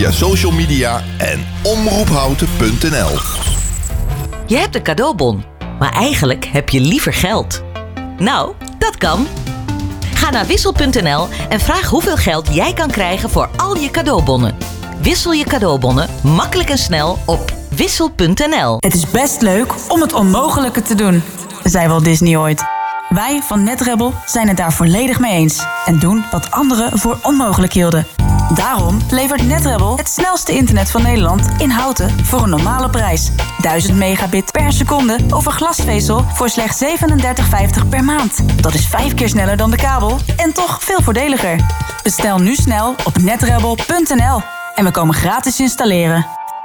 Via social media en omroephouten.nl. Je hebt een cadeaubon, maar eigenlijk heb je liever geld. Nou, dat kan. Ga naar wissel.nl en vraag hoeveel geld jij kan krijgen voor al je cadeaubonnen. Wissel je cadeaubonnen makkelijk en snel op wissel.nl. Het is best leuk om het onmogelijke te doen, zei Walt Disney ooit. Wij van NetRebel zijn het daar volledig mee eens en doen wat anderen voor onmogelijk hielden. Daarom levert NetRebel het snelste internet van Nederland in houten voor een normale prijs. 1000 megabit per seconde over glasvezel voor slechts 37,50 per maand. Dat is vijf keer sneller dan de kabel en toch veel voordeliger. Bestel nu snel op netrebel.nl en we komen gratis installeren.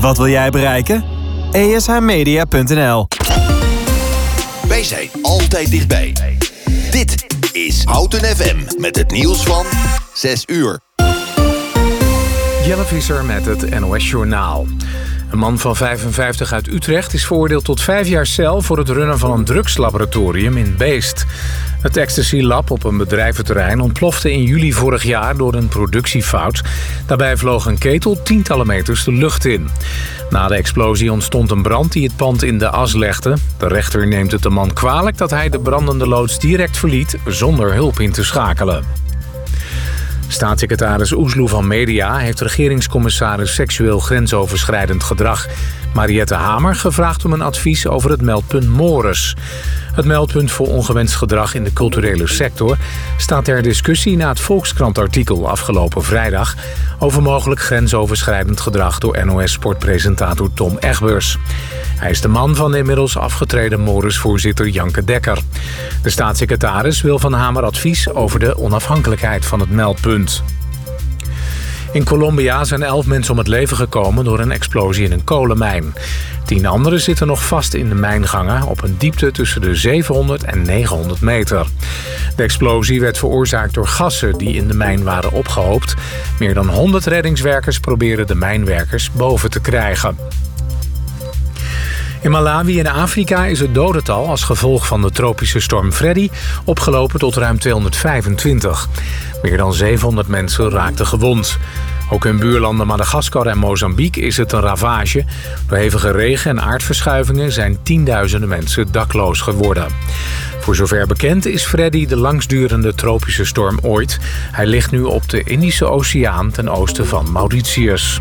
wat wil jij bereiken? ESHmedia.nl Wij zijn altijd dichtbij. Dit is Houten FM met het nieuws van 6 uur. Jelle Visser met het NOS Journaal. Een man van 55 uit Utrecht is veroordeeld tot vijf jaar cel... voor het runnen van een drugslaboratorium in Beest. Het Ecstasy Lab op een bedrijventerrein ontplofte in juli vorig jaar... door een productiefout. Daarbij vloog een ketel tientallen meters de lucht in. Na de explosie ontstond een brand die het pand in de as legde. De rechter neemt het de man kwalijk dat hij de brandende loods direct verliet... zonder hulp in te schakelen. Staatssecretaris Oesloe van Media heeft regeringscommissaris seksueel grensoverschrijdend gedrag Mariette Hamer gevraagd om een advies over het meldpunt Mores. Het meldpunt voor ongewenst gedrag in de culturele sector staat ter discussie na het Volkskrant-artikel afgelopen vrijdag over mogelijk grensoverschrijdend gedrag door NOS-sportpresentator Tom Egbers. Hij is de man van de inmiddels afgetreden Morris-voorzitter Janke Dekker. De staatssecretaris wil van Hamer advies over de onafhankelijkheid van het meldpunt. In Colombia zijn elf mensen om het leven gekomen door een explosie in een kolenmijn. Tien anderen zitten nog vast in de mijngangen op een diepte tussen de 700 en 900 meter. De explosie werd veroorzaakt door gassen die in de mijn waren opgehoopt. Meer dan 100 reddingswerkers proberen de mijnwerkers boven te krijgen. In Malawi in Afrika is het dodental als gevolg van de tropische storm Freddy opgelopen tot ruim 225. Meer dan 700 mensen raakten gewond. Ook in buurlanden Madagaskar en Mozambique is het een ravage. Door hevige regen en aardverschuivingen zijn tienduizenden mensen dakloos geworden. Voor zover bekend is Freddy de langstdurende tropische storm ooit. Hij ligt nu op de Indische Oceaan ten oosten van Mauritius.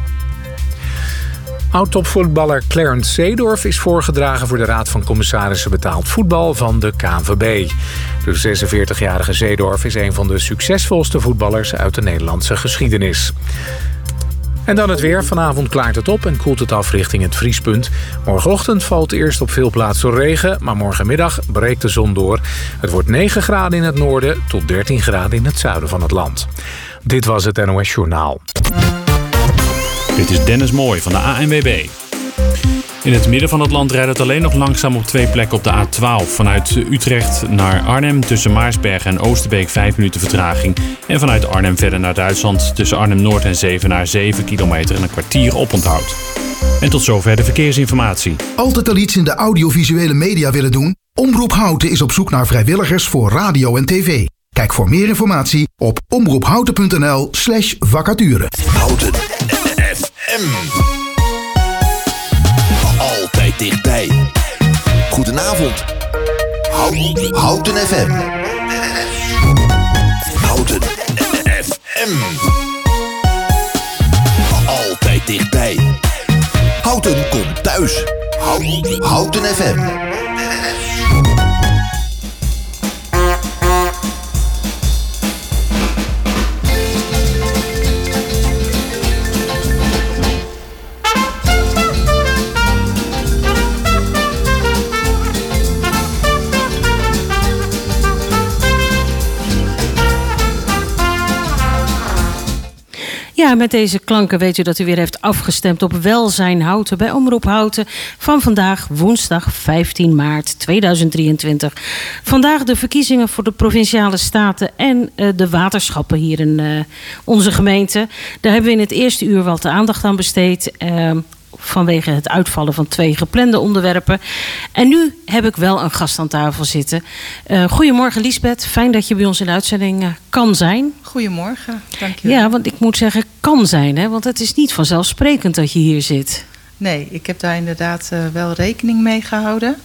Oud-topvoetballer Clarence Seedorf is voorgedragen voor de Raad van Commissarissen Betaald Voetbal van de KNVB. De 46-jarige Seedorf is een van de succesvolste voetballers uit de Nederlandse geschiedenis. En dan het weer. Vanavond klaart het op en koelt het af richting het vriespunt. Morgenochtend valt eerst op veel plaatsen regen, maar morgenmiddag breekt de zon door. Het wordt 9 graden in het noorden tot 13 graden in het zuiden van het land. Dit was het NOS Journaal. Dit is Dennis Mooi van de ANWB. In het midden van het land rijdt het alleen nog langzaam op twee plekken op de A12. Vanuit Utrecht naar Arnhem tussen Maarsberg en Oosterbeek 5 minuten vertraging. En vanuit Arnhem verder naar Duitsland tussen Arnhem-Noord en Zevenaar 7 kilometer en een kwartier oponthoud. En tot zover de verkeersinformatie. Altijd al iets in de audiovisuele media willen doen? Omroep Houten is op zoek naar vrijwilligers voor radio en tv. Kijk voor meer informatie op omroephouten.nl slash vacature. Houten Altijd dichtbij. Goedenavond. Houten, Houten FM. Houten FM. Altijd dichtbij. Houten komt thuis. Houten, Houten FM. Ja, met deze klanken weet u dat u weer heeft afgestemd op Welzijn Houten bij Omroep Houten van vandaag woensdag 15 maart 2023. Vandaag de verkiezingen voor de provinciale staten en uh, de waterschappen hier in uh, onze gemeente. Daar hebben we in het eerste uur wat aandacht aan besteed. Uh, vanwege het uitvallen van twee geplande onderwerpen. En nu heb ik wel een gast aan tafel zitten. Uh, goedemorgen Liesbeth, fijn dat je bij ons in de uitzending uh, kan zijn. Goedemorgen, dankjewel. Ja, want ik moet zeggen kan zijn, hè? want het is niet vanzelfsprekend dat je hier zit. Nee, ik heb daar inderdaad uh, wel rekening mee gehouden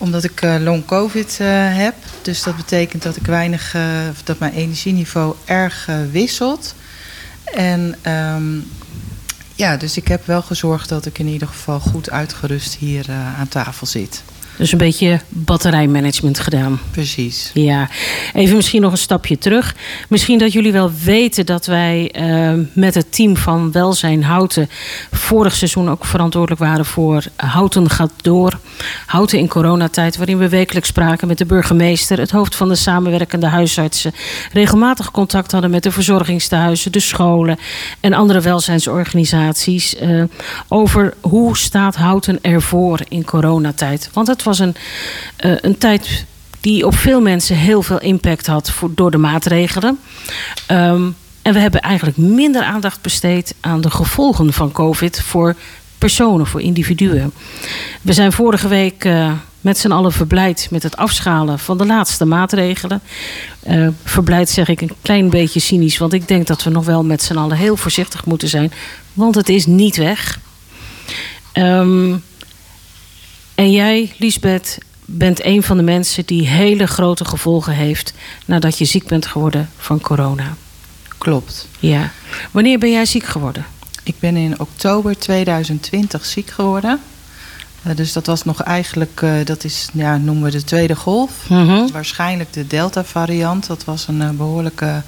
omdat ik long covid heb. Dus dat betekent dat ik weinig, dat mijn energieniveau erg wisselt. En um, ja, dus ik heb wel gezorgd dat ik in ieder geval goed uitgerust hier aan tafel zit. Dus een beetje batterijmanagement gedaan. Precies. Ja, even misschien nog een stapje terug. Misschien dat jullie wel weten dat wij uh, met het team van Welzijn Houten vorig seizoen ook verantwoordelijk waren voor Houten gaat door. Houten in coronatijd, waarin we wekelijks spraken met de burgemeester, het hoofd van de samenwerkende huisartsen, regelmatig contact hadden met de verzorgingstehuizen, de scholen en andere welzijnsorganisaties uh, over hoe staat Houten ervoor in coronatijd. Want het was een, uh, een tijd die op veel mensen heel veel impact had voor, door de maatregelen. Um, en we hebben eigenlijk minder aandacht besteed aan de gevolgen van COVID voor personen, voor individuen. We zijn vorige week uh, met z'n allen verblijd met het afschalen van de laatste maatregelen. Uh, verblijd zeg ik een klein beetje cynisch, want ik denk dat we nog wel met z'n allen heel voorzichtig moeten zijn, want het is niet weg. Um, en jij, Liesbeth, bent een van de mensen die hele grote gevolgen heeft nadat je ziek bent geworden van corona. Klopt. Ja. Wanneer ben jij ziek geworden? Ik ben in oktober 2020 ziek geworden. Uh, dus dat was nog eigenlijk, uh, dat is, ja, noemen we de tweede golf. Mm -hmm. Waarschijnlijk de Delta-variant. Dat was een uh, behoorlijke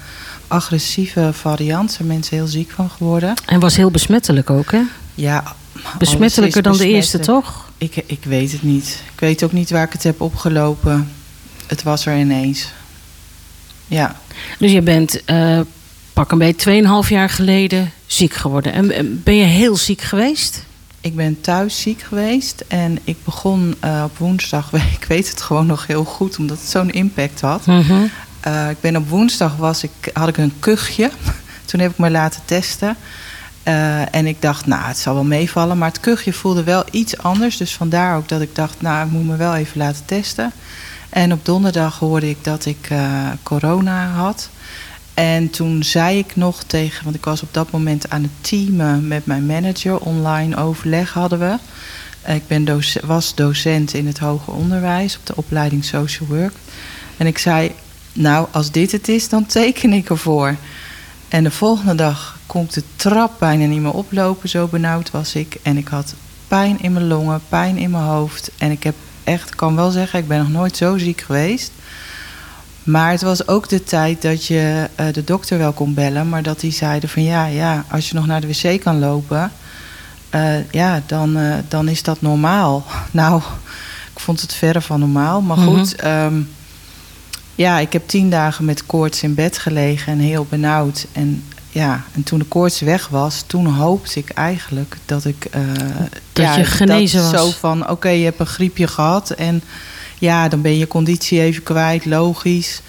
agressieve variant. Daar zijn mensen heel ziek van geworden. En was heel besmettelijk ook, hè? Ja. Besmettelijker dan de eerste, toch? Ik, ik weet het niet. Ik weet ook niet waar ik het heb opgelopen. Het was er ineens. Ja. Dus je bent uh, pak een beetje 2,5 jaar geleden ziek geworden. En ben je heel ziek geweest? Ik ben thuis ziek geweest en ik begon uh, op woensdag. Ik weet het gewoon nog heel goed, omdat het zo'n impact had. Mm -hmm. uh, ik ben op woensdag was ik, had ik een kuchje. Toen heb ik me laten testen. Uh, en ik dacht, nou, het zal wel meevallen. Maar het kuchje voelde wel iets anders. Dus vandaar ook dat ik dacht, nou, ik moet me wel even laten testen. En op donderdag hoorde ik dat ik uh, corona had. En toen zei ik nog tegen, want ik was op dat moment aan het teamen met mijn manager. Online overleg hadden we. Ik ben was docent in het hoger onderwijs op de opleiding Social Work. En ik zei, nou, als dit het is, dan teken ik ervoor. En de volgende dag kon ik de trap bijna niet meer oplopen, zo benauwd was ik. En ik had pijn in mijn longen, pijn in mijn hoofd. En ik heb echt, kan wel zeggen, ik ben nog nooit zo ziek geweest. Maar het was ook de tijd dat je uh, de dokter wel kon bellen, maar dat die zeiden van ja, ja, als je nog naar de wc kan lopen, uh, ja, dan, uh, dan is dat normaal. Nou, ik vond het verre van normaal, maar goed. Mm -hmm. um, ja, ik heb tien dagen met koorts in bed gelegen en heel benauwd. En ja, en toen de koorts weg was, toen hoopte ik eigenlijk dat ik. Uh, dat ja, je genezen dat was. Zo van: oké, okay, je hebt een griepje gehad. En ja, dan ben je conditie even kwijt, logisch.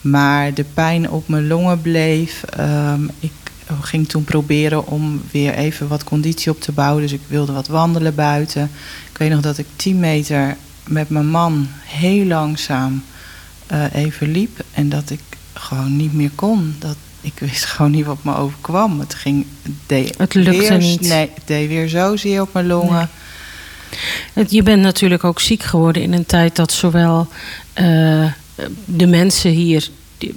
Maar de pijn op mijn longen bleef. Um, ik ging toen proberen om weer even wat conditie op te bouwen. Dus ik wilde wat wandelen buiten. Ik weet nog dat ik 10 meter met mijn man heel langzaam uh, even liep. En dat ik gewoon niet meer kon. Dat, ik wist gewoon niet wat me overkwam. Het ging. Deed het lukte weer, niet. Nee, het deed weer zozeer op mijn longen. Nee. Je bent natuurlijk ook ziek geworden in een tijd dat zowel uh, de mensen hier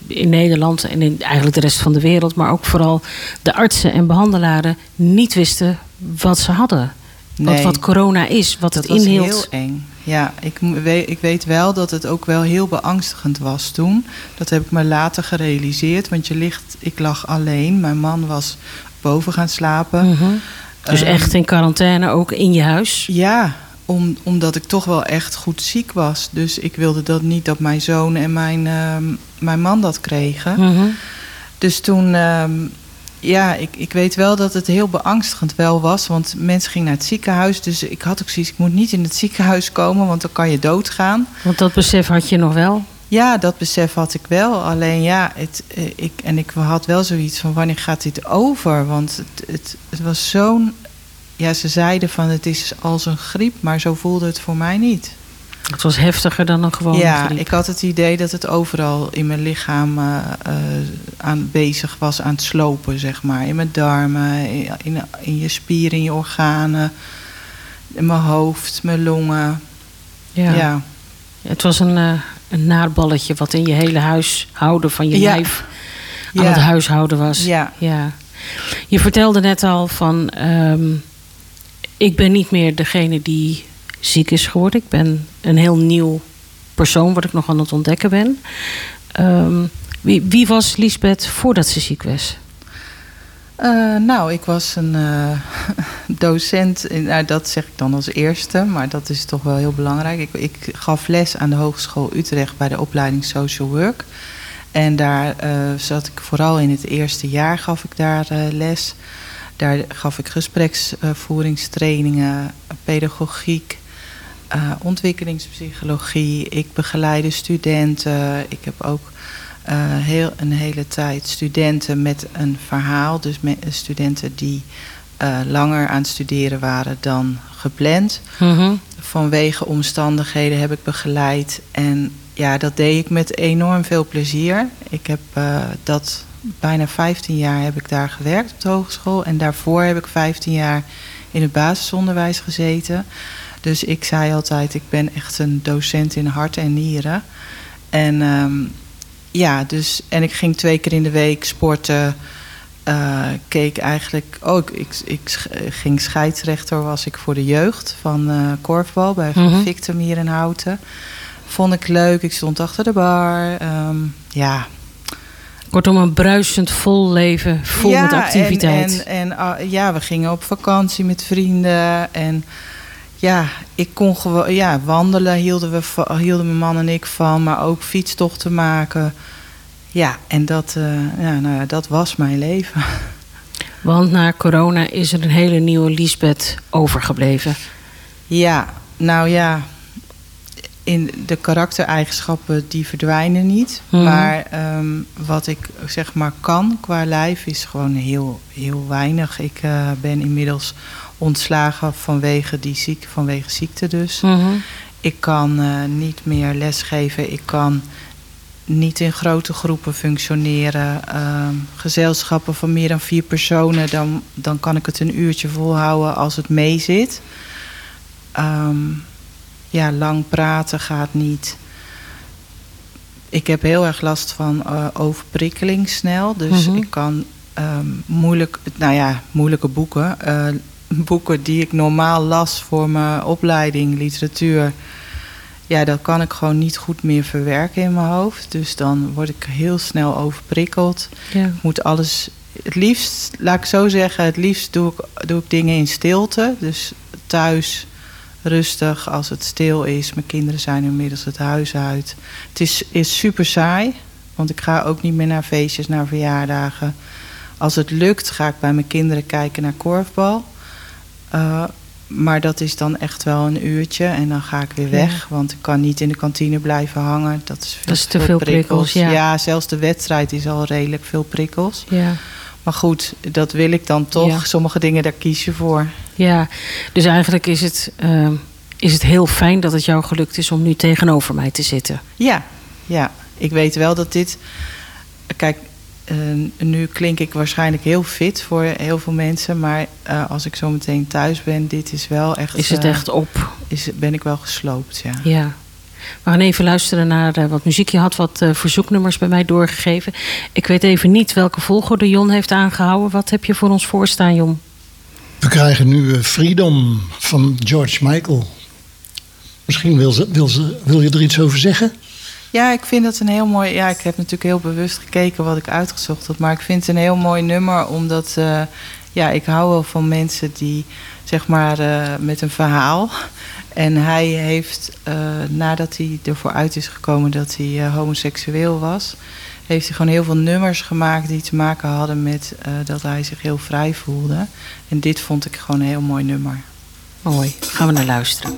in Nederland en in eigenlijk de rest van de wereld, maar ook vooral de artsen en behandelaren niet wisten wat ze hadden. Nee, wat, wat corona is, wat dat het inhield. heel eng. Ja, ik weet, ik weet wel dat het ook wel heel beangstigend was toen. Dat heb ik me later gerealiseerd. Want je ligt, ik lag alleen. Mijn man was boven gaan slapen. Mm -hmm. Dus um, echt in quarantaine, ook in je huis? Ja, om, omdat ik toch wel echt goed ziek was. Dus ik wilde dat niet dat mijn zoon en mijn, um, mijn man dat kregen. Mm -hmm. Dus toen, um, ja, ik, ik weet wel dat het heel beangstigend wel was. Want mensen gingen naar het ziekenhuis. Dus ik had ook zoiets, ik moet niet in het ziekenhuis komen, want dan kan je doodgaan. Want dat besef had je nog wel? Ja, dat besef had ik wel. Alleen ja, het, eh, ik, en ik had wel zoiets van wanneer gaat dit over? Want het, het, het was zo'n. Ja, ze zeiden van het is als een griep, maar zo voelde het voor mij niet. Het was heftiger dan een gewone ja, griep. ik had het idee dat het overal in mijn lichaam uh, aan bezig was aan het slopen, zeg maar. In mijn darmen, in, in, in, je spieren, in je organen, in mijn hoofd, mijn longen. Ja. ja. Het was een, uh, een naarballetje wat in je hele huishouden van je Ja. lijf aan Ja. het huishouden was. Ja. ja. Je vertelde net al van... ehm, ik ben niet meer degene die ziek is geworden. Ik ben een heel nieuw persoon wat ik nog aan het ontdekken ben. Ehm, wie, wie was Lisbeth voordat ze ziek was? Eh, nou, ik was een eh, docent. Nou, dat zeg ik dan als eerste, maar dat is toch wel heel belangrijk. Ik, ik gaf les aan de Hogeschool Utrecht bij de opleiding Social Work. En daar eh, zat ik vooral in het eerste jaar gaf ik daar les. Daar gaf ik gespreksvoeringstrainingen, pedagogiek, eh, ontwikkelingspsychologie. Ik begeleide studenten. Ik heb ook eh, heel, een hele tijd studenten met een verhaal. Dus me- studenten die eh, langer aan het studeren waren dan gepland. Mhm. Vanwege omstandigheden heb ik begeleid. En ja, dat deed ik met enorm veel plezier. Ik heb dat bijna 15 jaar heb ik daar gewerkt op de hogeschool. En daarvoor heb ik 15 jaar in het basisonderwijs gezeten. Dus ik zei altijd, ik ben echt een docent in hart en nieren. En ehm, ja, dus en ik ging twee keer in de week sporten. eh, keek eigenlijk. Oh, ik, ik, ging scheidsrechter, was ik voor de jeugd van eh korfbal bij Mhm. Victum hier in Houten. Vond ik leuk. Ik stond achter de bar. ehm, ja, Kortom, een bruisend vol leven, vol met activiteit. En, en, en ah, ja, we gingen op vakantie met vrienden. En ja, ik kon gewoon ja, wandelen hielden, we, hielden mijn man en ik van, maar ook fietstochten maken. Ja, en dat, eh, ja, nou ja, dat was mijn leven. Want na corona is er een hele nieuwe Lisbeth overgebleven. Ja, nou ja, in de karaktereigenschappen die verdwijnen niet. Mhm. Maar ehm, wat ik zeg maar kan qua lijf is gewoon heel, heel weinig. Ik eh, ben inmiddels ontslagen vanwege die ziek, vanwege ziekte dus. Mhm. Ik kan eh, niet meer lesgeven. Ik kan niet in grote groepen functioneren. Ehm, gezelschappen van meer dan vier personen, dan, dan kan ik het een uurtje volhouden als het mee zit. Ehm, ja, lang praten gaat niet. Ik heb heel erg last van eh, overprikkeling snel. Dus Mhm. ik kan ehm, moeilijk, nou ja, moeilijke boeken. eh, boeken die ik normaal las voor mijn opleiding, literatuur. Ja, dat kan ik gewoon niet goed meer verwerken in mijn hoofd. Dus dan word ik heel snel overprikkeld. Ja. Ik moet alles. Het liefst, laat ik zo zeggen, het liefst doe ik, doe ik dingen in stilte. Dus thuis rustig als het stil is. Mijn kinderen zijn inmiddels het huis uit. Het is, is super saai, want ik ga ook niet meer naar feestjes, naar verjaardagen. Als het lukt, ga ik bij mijn kinderen kijken naar korfbal. Eh, maar dat is dan echt wel een uurtje en dan ga ik weer Ja. weg. Want ik kan niet in de kantine blijven hangen. Dat is, veel Dat is te veel prikkels, ja. ja, zelfs de wedstrijd is al redelijk veel prikkels. Ja. Maar goed, dat wil ik dan toch. Ja. Sommige dingen, daar kies je voor. ja, dus eigenlijk is het, ehm, is het heel fijn dat het jou gelukt is om nu tegenover mij te zitten. Ja, ja. Ik weet wel dat dit. Kijk, eh, nu klink ik waarschijnlijk heel fit voor heel veel mensen. Maar eh, als ik zo meteen thuis ben, dit is wel echt. Is het eh, echt op? Is, ben ik wel gesloopt, ja. Ja. We gaan even luisteren naar eh, wat muziek. Je had wat eh, verzoeknummers bij mij doorgegeven. Ik weet even niet welke volgorde Jon heeft aangehouden. Wat heb je voor ons voorstaan, Jon? We krijgen nu Freedom van George Michael. Misschien wil, ze, wil, ze, wil je er iets over zeggen? Ja, ik vind dat een heel mooi. Ja, ik heb natuurlijk heel bewust gekeken wat ik uitgezocht had. Maar ik vind het een heel mooi nummer, omdat. eh, ja, ik hou wel van mensen die, zeg maar, eh, met een verhaal. En hij heeft, uh, nadat hij ervoor uit is gekomen dat hij homoseksueel was, heeft hij gewoon heel veel nummers gemaakt die te maken hadden met dat hij zich heel vrij voelde. En dit vond ik gewoon een heel mooi nummer. Mooi, gaan we naar luisteren.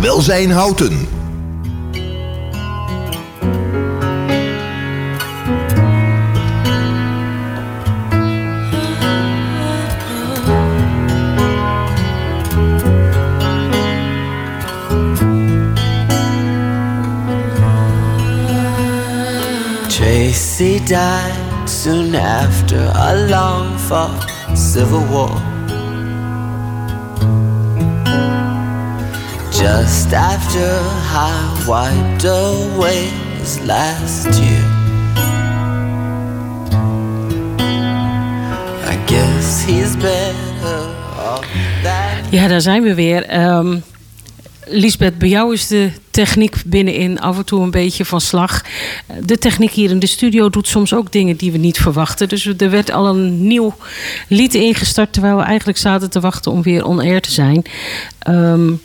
Welzijn Houten. Tracy died soon after a long fought civil war. Just after I wiped away his last year. I guess he's better off than Ja, daar zijn we weer. Um, Lisbeth, bij jou is de techniek binnenin af en toe een beetje van slag. De techniek hier in de studio doet soms ook dingen die we niet verwachten. Dus er werd al een nieuw lied ingestart... terwijl we eigenlijk zaten te wachten om weer on-air te zijn. Um,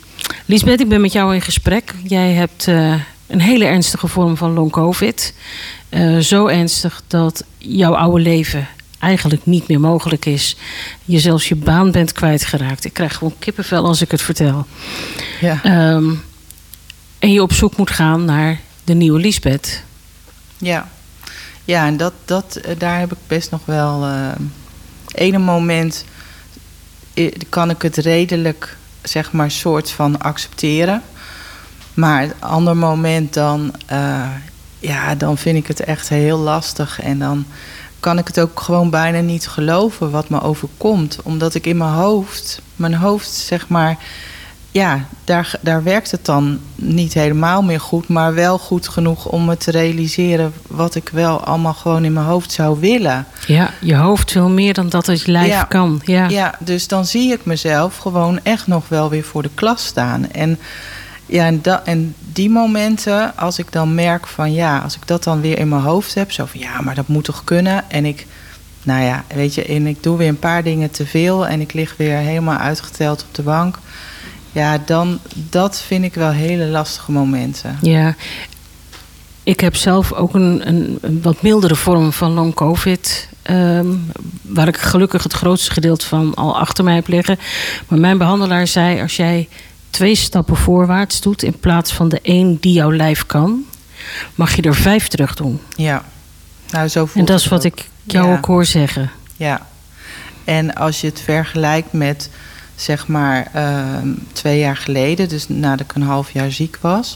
Lisbeth, ik ben met jou in gesprek. Jij hebt uh, een hele ernstige vorm van long covid. Uh, zo ernstig dat jouw oude leven eigenlijk niet meer mogelijk is. Je zelfs je baan bent kwijtgeraakt. Ik krijg gewoon kippenvel als ik het vertel. Ja. Um, en je op zoek moet gaan naar de nieuwe Lisbeth. Ja, ja en dat, dat, daar heb ik best nog wel. Uh, ene moment kan ik het redelijk zeg maar soort van accepteren. Maar een ander moment dan, uh, ja, dan vind ik het echt heel lastig. En dan kan ik het ook gewoon bijna niet geloven wat me overkomt. Omdat ik in mijn hoofd, mijn hoofd zeg maar ja, daar, daar werkt het dan niet helemaal meer goed, maar wel goed genoeg om me te realiseren wat ik wel allemaal gewoon in mijn hoofd zou willen. Ja, je hoofd wil meer dan dat het lijf ja, kan. Ja. ja, dus dan zie ik mezelf gewoon echt nog wel weer voor de klas staan. En Ja, en, da- en die momenten, als ik dan merk van ja, als ik dat dan weer in mijn hoofd heb, zo van ja, maar dat moet toch kunnen. En ik, nou ja, weet je, en ik doe weer een paar dingen te veel en ik lig weer helemaal uitgeteld op de bank. Ja, dan, dat vind ik wel hele lastige momenten. Ja, ik heb zelf ook een, een, een wat mildere vorm van long covid. ehm, waar ik gelukkig het grootste gedeelte van al achter mij heb liggen. Maar mijn behandelaar zei: als jij twee stappen voorwaarts doet in plaats van de één die jouw lijf kan, mag je er vijf terug doen. Ja, nou zo En dat is wat ook. ik jou Ja. ook hoor zeggen. Ja, en als je het vergelijkt met zeg maar ehm, twee jaar geleden, dus nadat ik een half jaar ziek was,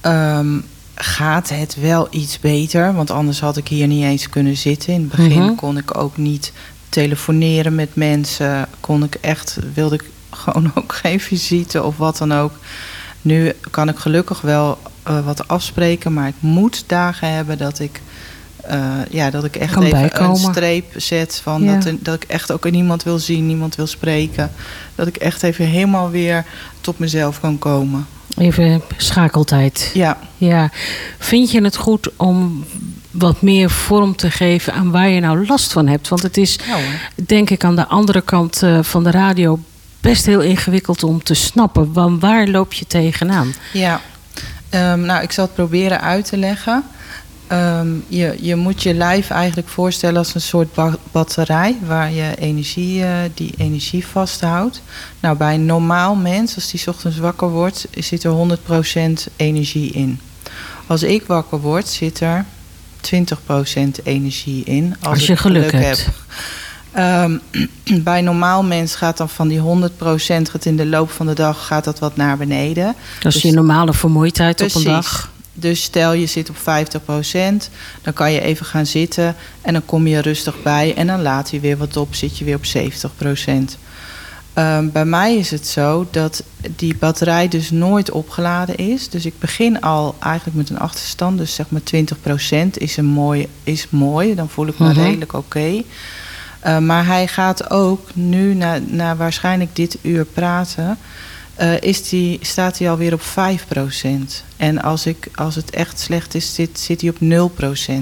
ehm, gaat het wel iets beter. Want anders had ik hier niet eens kunnen zitten. In het begin Mhm. kon ik ook niet telefoneren met mensen. Kon ik echt, wilde ik gewoon ook geen visite of wat dan ook. Nu kan ik gelukkig wel eh, wat afspreken, maar ik moet dagen hebben dat ik, eh, ja, dat ik echt Kan even bijkomen. een streep zet van Ja. dat, er- dat ik echt ook niemand wil zien, niemand wil spreken. Dat ik echt even helemaal weer tot mezelf kan komen. Even schakeltijd. Ja. ja. Vind je het goed om wat meer vorm te geven aan waar je nou last van hebt? Want het is, denk ik, aan de andere kant eh, van de radio best heel ingewikkeld om te snappen. Want waar loop je tegenaan? Ja, Ehm, nou, ik zal het proberen uit te leggen. Ehm, je, je moet je lijf eigenlijk voorstellen als een soort ba- batterij waar je energie, eh, die energie vasthoudt. Nou, bij een normaal mens, als die ochtends wakker wordt, zit er 100% energie in. Als ik wakker word, zit er 20% energie in. Als, Als je geluk hebt. heb. Ehm, bij een normaal mens gaat dan van die 100% gaat in de loop van de dag gaat dat wat naar beneden. Dat is Dus- je normale vermoeidheid op een dag. Dus stel je zit op 50%, dan kan je even gaan zitten en dan kom je rustig bij en dan laat hij weer wat op, zit je weer op 70%. Ehm, bij mij is het zo dat die batterij dus nooit opgeladen is. Dus ik begin al eigenlijk met een achterstand. Dus zeg maar 20% is, een mooi, is mooi. Dan voel ik me Mhm. redelijk oké. Uh, maar hij gaat ook nu, na, na waarschijnlijk dit uur praten, uh, is die, staat hij alweer op 5%. En als, ik, als het echt slecht is, zit, zit hij op 0%.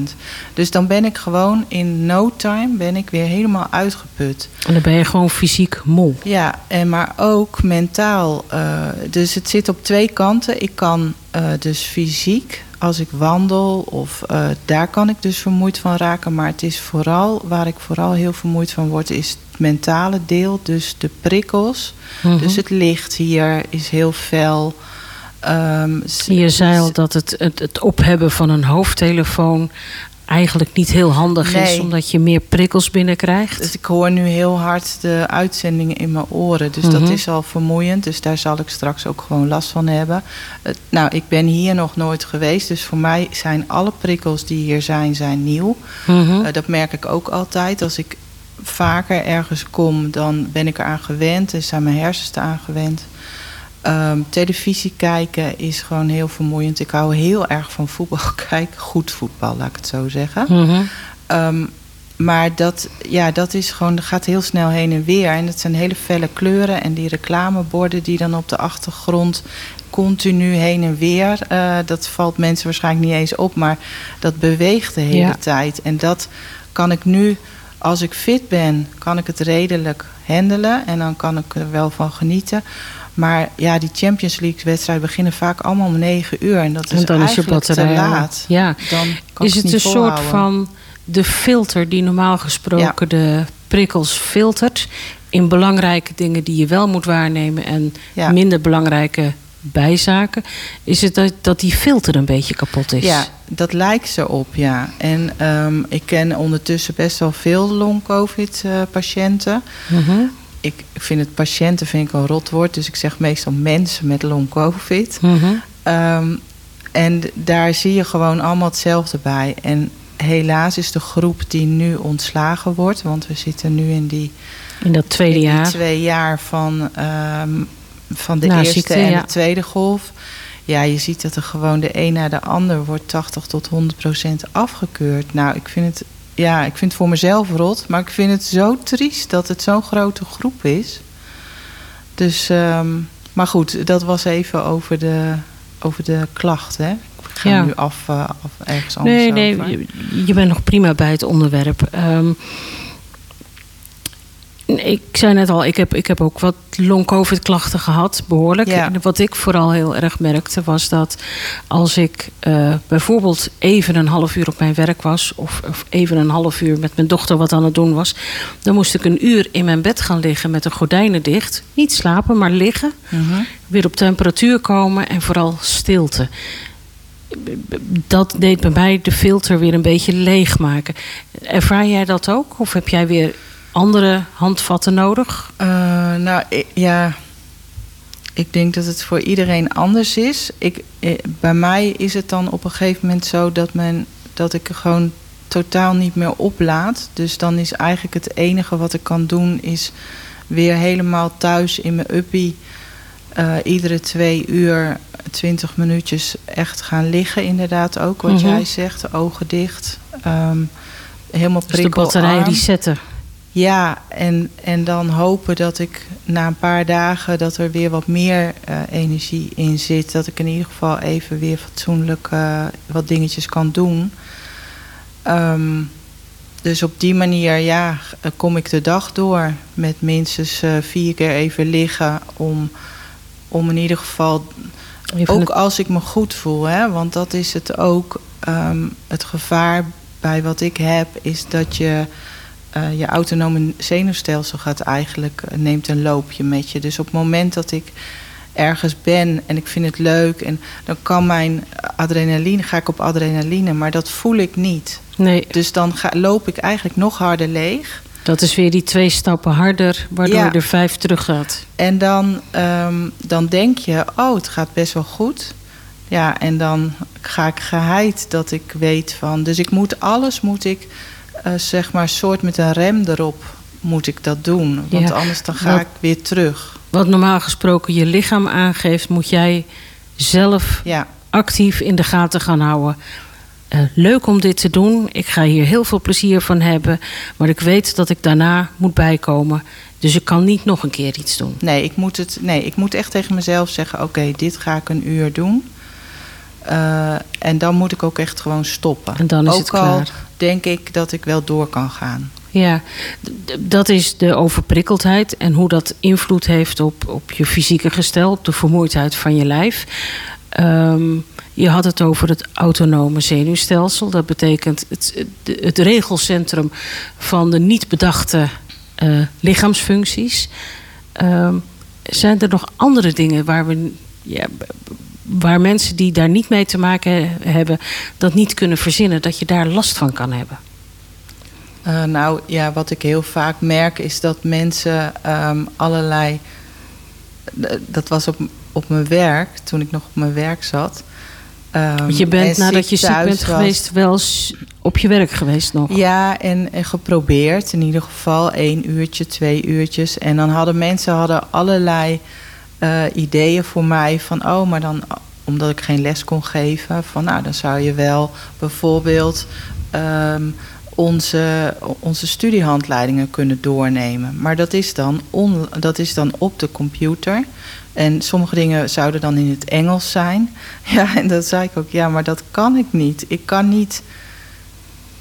Dus dan ben ik gewoon in no time ben ik weer helemaal uitgeput. En dan ben je gewoon fysiek moe. Ja, en maar ook mentaal. Uh, dus het zit op twee kanten. Ik kan uh, dus fysiek, als ik wandel, of uh, daar kan ik dus vermoeid van raken. Maar het is vooral, waar ik vooral heel vermoeid van word, is het mentale deel. Dus de prikkels. Mhm. Dus het licht hier is heel fel. Um, je zei al dat het, het, het ophebben van een hoofdtelefoon eigenlijk niet heel handig Nee. is, omdat je meer prikkels binnenkrijgt. Dus ik hoor nu heel hard de uitzendingen in mijn oren. Dus dat Mhm. is al vermoeiend. Dus daar zal ik straks ook gewoon last van hebben. Nou, ik ben hier nog nooit geweest. Dus voor mij zijn alle prikkels die hier zijn, zijn nieuw. Mhm. Eh, dat merk ik ook altijd. Als ik vaker ergens kom, dan ben ik eraan gewend. En zijn mijn hersens eraan gewend. Ehm, televisie kijken is gewoon heel vermoeiend. Ik hou heel erg van voetbal kijken. Goed voetbal, laat ik het zo zeggen. Mhm. Ehm, maar dat, ja, dat is gewoon, dat gaat heel snel heen en weer. En het zijn hele felle kleuren. En die reclameborden die dan op de achtergrond continu heen en weer. eh, dat valt mensen waarschijnlijk niet eens op. Maar dat beweegt de hele Ja. tijd. En dat kan ik nu, als ik fit ben, kan ik het redelijk handelen. En dan kan ik er wel van genieten. Maar ja, die Champions League wedstrijden beginnen vaak allemaal om negen uur. En dat is en dan is eigenlijk te laat. Ja. Dan kan is het een soort van de filter die normaal gesproken de prikkels filtert in belangrijke dingen die je wel moet waarnemen en Ja. minder belangrijke bijzaken? Is het dat, dat die filter een beetje kapot is? Ja, dat lijkt ze op, ja. En ehm, ik ken ondertussen best wel veel long-covid-patiënten. Mhm. ik, ik vind het patiënten vind ik een rot woord, dus ik zeg meestal mensen met long-covid. Mhm. Ehm, en daar zie je gewoon allemaal hetzelfde bij. En helaas is de groep die nu ontslagen wordt, want we zitten nu in die, In dat tweede in die jaar. twee jaar van, ehm, van de eerste ziekte, en ja. de tweede golf. Ja, je ziet dat er gewoon de een na de ander wordt 80 tot 100 procent afgekeurd. Nou, ik vind het, ja, ik vind het voor mezelf rot, maar ik vind het zo triest dat het zo'n grote groep is. Dus ehm, maar goed, dat was even over de, over de klacht. Hè? Ik ga Ja. nu af, af ergens anders Nee, nee, over. je, je bent nog prima bij het onderwerp. Ehm, ik zei net al, ik heb, ik heb ook wat long-covid-klachten gehad, behoorlijk. Ja. En wat ik vooral heel erg merkte, was dat als ik eh, bijvoorbeeld even een half uur op mijn werk was... Of, of even een half uur met mijn dochter wat aan het doen was... dan moest ik een uur in mijn bed gaan liggen met de gordijnen dicht. Niet slapen, maar liggen. Mhm. Weer op temperatuur komen en vooral stilte dat deed bij mij de filter weer een beetje leegmaken. Ervaar jij dat ook? Of heb jij weer andere handvatten nodig? Eh, nou, ja. Ik denk dat het voor iedereen anders is. Ik, eh, bij mij is het dan op een gegeven moment zo dat, men, dat ik er gewoon totaal niet meer oplaad. Dus dan is eigenlijk het enige wat ik kan doen... is weer helemaal thuis in mijn uppie... eh, iedere twee uur, twintig minuutjes echt gaan liggen. Inderdaad ook, wat Mhm. jij zegt. Ogen dicht. Ehm, helemaal Dus de batterij resetten. Ja, en, en dan hopen dat ik na een paar dagen dat er weer wat meer eh, energie in zit. Dat ik in ieder geval even weer fatsoenlijk eh, wat dingetjes kan doen. Ehm, dus op die manier, ja, eh, kom ik de dag door met minstens vier keer even liggen om, om in ieder geval ook het- als ik me goed voel, hè, want dat is het ook. ehm, het gevaar bij wat ik heb, is dat je eh, je autonome zenuwstelsel gaat eigenlijk eh, neemt een loopje met je. Dus op het moment dat ik ergens ben en ik vind het leuk en dan kan mijn adrenaline, ga ik op adrenaline, maar dat voel ik niet. Nee, Dus dan ga, loop ik eigenlijk nog harder leeg. dat is weer die twee stappen harder, waardoor Ja. je er vijf terug gaat. En dan, ehm, dan denk je, oh, het gaat best wel goed. Ja, en dan ga ik geheid dat ik weet van. Dus ik moet alles, moet ik, eh, zeg maar, soort met een rem erop, moet ik dat doen. Want Ja. anders dan ga Wat- ik weer terug. Wat normaal gesproken je lichaam aangeeft, moet jij zelf Ja, actief in de gaten gaan houden. Eh, leuk om dit te doen. Ik ga hier heel veel plezier van hebben. Maar ik weet dat ik daarna moet bijkomen. Dus ik kan niet nog een keer iets doen. nee ik, moet het, nee, ik moet echt tegen mezelf zeggen: oké, dit ga ik een uur doen. Eh, en dan moet ik ook echt gewoon stoppen. En dan is ook het al klaar. denk ik dat ik wel door kan gaan. Ja, dat is de overprikkeldheid en hoe dat invloed heeft op, op je fysieke gestel, op de vermoeidheid van je lijf. Ehm, je had het over het autonome zenuwstelsel. Dat betekent het, het, het regelcentrum van de niet bedachte eh, lichaamsfuncties. Ehm, zijn er nog andere dingen waar we. Ja, waar mensen die daar niet mee te maken hebben, dat niet kunnen verzinnen, dat je daar last van kan hebben? Eh, nou ja, wat ik heel vaak merk is dat mensen ehm, allerlei. d- Dat was op, op mijn werk, toen ik nog op mijn werk zat. Ehm, Want je bent en nadat je ziek bent was. geweest, wel op je werk geweest nog. Ja, en, en geprobeerd. In ieder geval één uurtje, twee uurtjes. En dan hadden mensen hadden allerlei eh, ideeën voor mij. Van, oh, maar dan, omdat ik geen les kon geven... van, nou, dan zou je wel bijvoorbeeld... ehm, onze, onze studiehandleidingen kunnen doornemen. Maar dat is, dan on, dat is dan op de computer. En sommige dingen zouden dan in het Engels zijn. Ja, en dat zei ik ook, ja, maar dat kan ik niet. Ik kan niet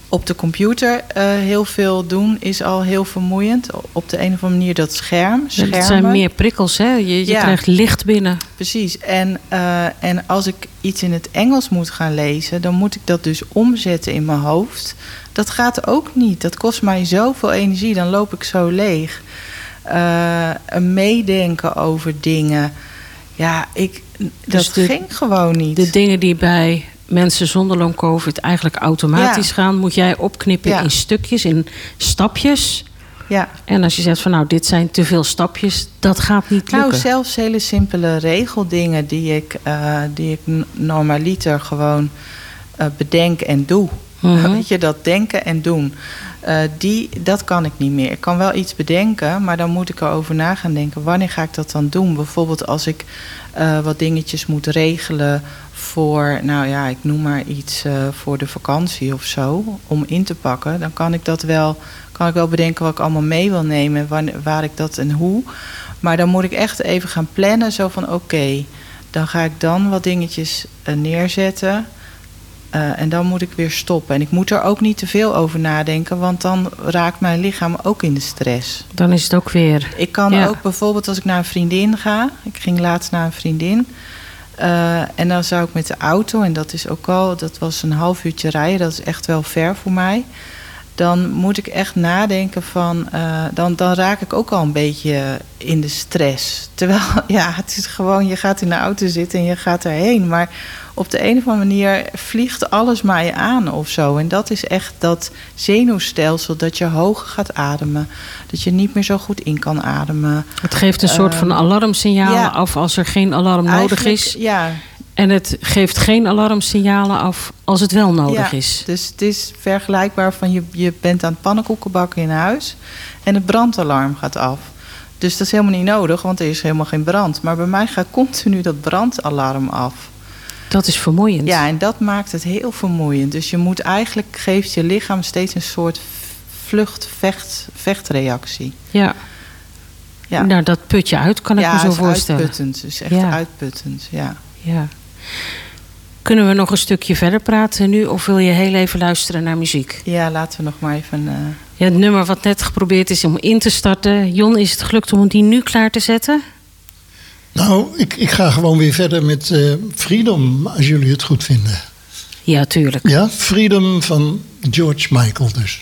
op de computer eh, heel veel doen is al heel vermoeiend. Op de een of andere manier dat scherm. Het Schermen. zijn meer prikkels, hè? Je, je Ja. krijgt licht binnen. Precies. En, eh, en als ik iets in het Engels moet gaan lezen, dan moet ik dat dus omzetten in mijn hoofd. Dat gaat ook niet. Dat kost mij zoveel energie. Dan loop ik zo leeg. Een meedenken over dingen. Ja, ik, dat Dus de- ging gewoon niet. De dingen die bij mensen zonder long covid eigenlijk automatisch Ja. gaan, moet jij opknippen Ja. in stukjes, in stapjes. ja. En als je zegt van nou, dit zijn te veel stapjes, dat gaat niet Nou, lukken. zelfs hele simpele regeldingen die ik, eh, die ik normaliter gewoon eh, bedenk en doe. Mhm. Weet je, dat denken en doen. Eh, die, dat kan ik niet meer. Ik kan wel iets bedenken, maar dan moet ik erover na gaan denken. Wanneer ga ik dat dan doen? Bijvoorbeeld als ik wat dingetjes moet regelen voor, nou ja, ik noem maar iets eh, voor de vakantie of zo, om in te pakken. Dan kan ik dat wel, kan ik wel bedenken wat ik allemaal mee wil nemen, wanneer, waar ik dat en hoe. Maar dan moet ik echt even gaan plannen. Zo van oké, dan ga ik dan wat dingetjes eh, neerzetten. Eh, en dan moet ik weer stoppen. En ik moet er ook niet te veel over nadenken, want dan raakt mijn lichaam ook in de stress. Dan is het ook weer. Ik kan Ja. ook bijvoorbeeld als ik naar een vriendin ga. Ik ging laatst naar een vriendin. Eh, en dan zou ik met de auto, en dat is ook al, dat was een half uurtje rijden, dat is echt wel ver voor mij. Dan moet ik echt nadenken van, eh, dan, dan raak ik ook al een beetje in de stress. Terwijl, ja, het is gewoon, je gaat in de auto zitten en je gaat erheen. Maar op de een of andere manier vliegt alles maar je aan of zo. En dat is echt dat zenuwstelsel dat je hoger gaat ademen. Dat je niet meer zo goed in kan ademen. Het geeft een soort van Ehm, alarmsignalen ja. af als er geen alarm nodig is. Ja, En het geeft geen alarmsignalen af als het wel nodig ja, is. Dus het is vergelijkbaar van je, je bent aan het pannenkoeken bakken in huis en het brandalarm gaat af. Dus dat is helemaal niet nodig, want er is helemaal geen brand. Maar bij mij gaat continu dat brandalarm af. Dat is vermoeiend. Ja, en dat maakt het heel vermoeiend. Dus je moet eigenlijk, geeft je lichaam steeds een soort vlucht-vecht-vechtreactie. Ja. Ja. Nou, dat put je uit, kan ik ja, me zo het is voorstellen. uitputtend. Het is echt Ja. uitputtend, ja. Ja. Kunnen we nog een stukje verder praten nu? Of wil je heel even luisteren naar muziek? Ja, laten we nog maar even... eh, Ja, het nummer wat net geprobeerd is om in te starten. Jon, is het gelukt om die nu klaar te zetten? Nou, ik, ik ga gewoon weer verder met eh, Freedom, als jullie het goed vinden. Ja, tuurlijk. Ja, Freedom van George Michael dus.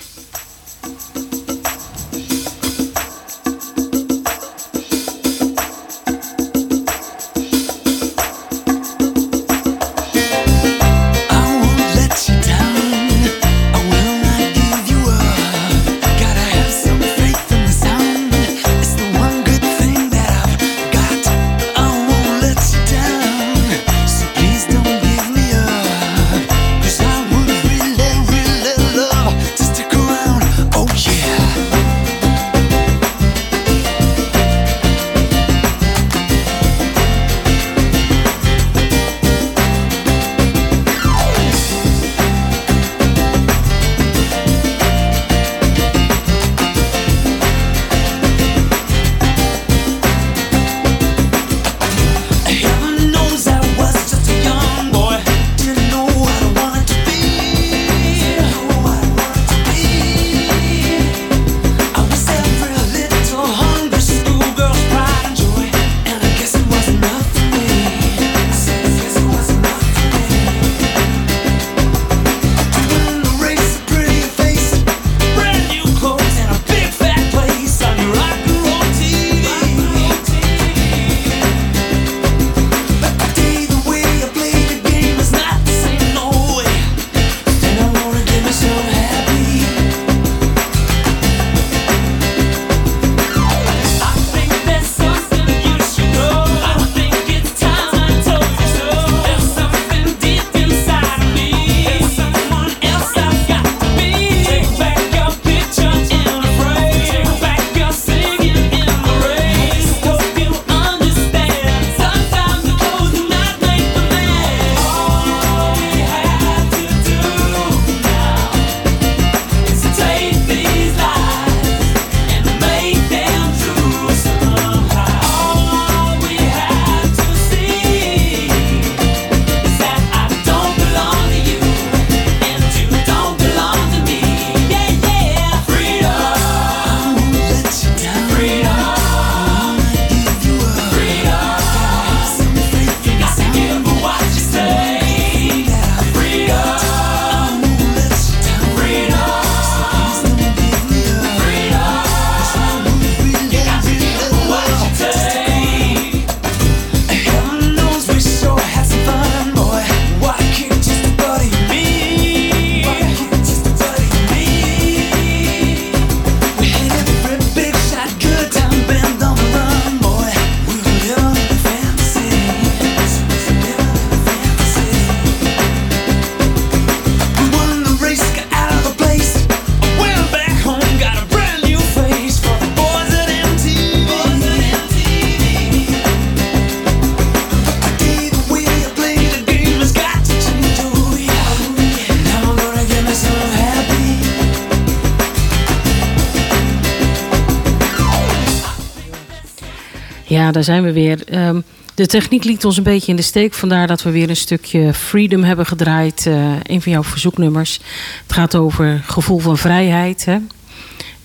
Daar zijn we weer. Ehm, de techniek liet ons een beetje in de steek. Vandaar dat we weer een stukje Freedom hebben gedraaid. eh, een van jouw verzoeknummers. Het gaat over gevoel van vrijheid. Hè?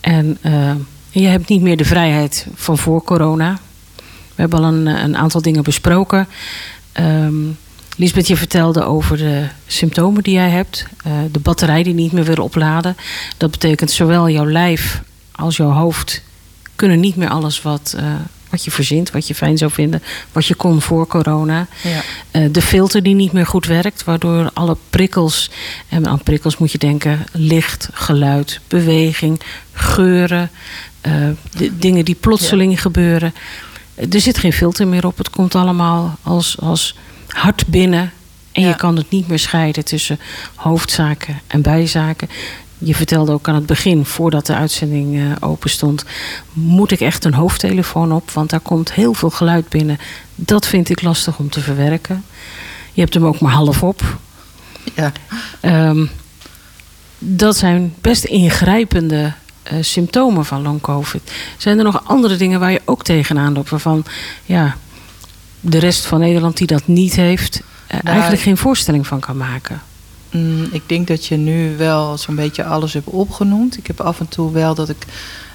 En eh, je hebt niet meer de vrijheid van voor corona. We hebben al een, een aantal dingen besproken. Ehm Lisbeth, je vertelde over de symptomen die jij hebt. Eh, de batterij die niet meer wil opladen. Dat betekent zowel jouw lijf als jouw hoofd kunnen niet meer alles wat, eh, wat je verzint, wat je fijn zou vinden, wat je kon voor corona. Ja. Eh, de filter die niet meer goed werkt, waardoor alle prikkels, en aan prikkels moet je denken, licht, geluid, beweging, geuren, eh, de dingen die plotseling gebeuren. Er zit geen filter meer op. Het komt allemaal als, als hard binnen. En je kan het niet meer scheiden tussen hoofdzaken en bijzaken. Je vertelde ook aan het begin, voordat de uitzending eh, open stond, moet ik echt een hoofdtelefoon op, want daar komt heel veel geluid binnen. Dat vind ik lastig om te verwerken. Je hebt hem ook maar half op. Ja. Ehm, dat zijn best ingrijpende eh, symptomen van long covid. Zijn er nog andere dingen waar je ook tegenaan loopt, waarvan ja, de rest van Nederland die dat niet heeft, eh, Nou, eigenlijk geen voorstelling van kan maken? Mm, ik denk dat je nu wel zo'n beetje alles hebt opgenoemd. Ik heb af en toe wel dat ik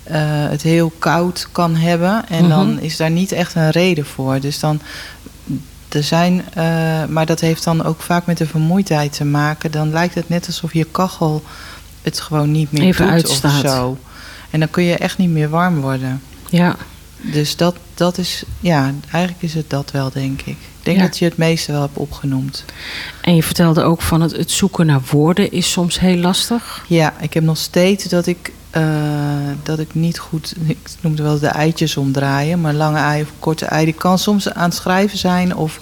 eh, het heel koud kan hebben. En Mhm. dan is daar niet echt een reden voor. Dus dan. Er zijn, eh, maar dat heeft dan ook vaak met de vermoeidheid te maken. Dan lijkt het net alsof je kachel het gewoon niet meer Even doet uitstaat. of zo. En dan kun je echt niet meer warm worden. Ja. Dus dat, dat is, ja, eigenlijk is het dat wel, denk ik. Ik denk Ja. dat je het meeste wel hebt opgenoemd. En je vertelde ook van het, het zoeken naar woorden is soms heel lastig. Ja, ik heb nog steeds dat ik, eh, dat ik niet goed, ik noem het wel de eitjes omdraaien, maar lange ei of korte ei, die kan soms aan het schrijven zijn of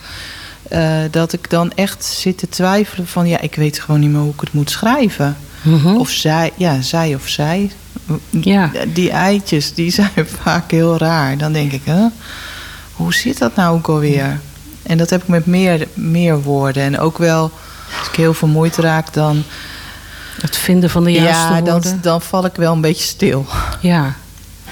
eh, dat ik dan echt zit te twijfelen van ja, ik weet gewoon niet meer hoe ik het moet schrijven. Mhm. Of zij, ja, zij of zij. Ja. Die eitjes, die zijn vaak heel raar. Dan denk ik, hè, hoe zit dat nou ook alweer? En dat heb ik met meer, meer woorden. En ook wel, als ik heel vermoeid raak, dan... Het vinden van de juiste ja, dan, woorden. dan val ik wel een beetje stil. Ja.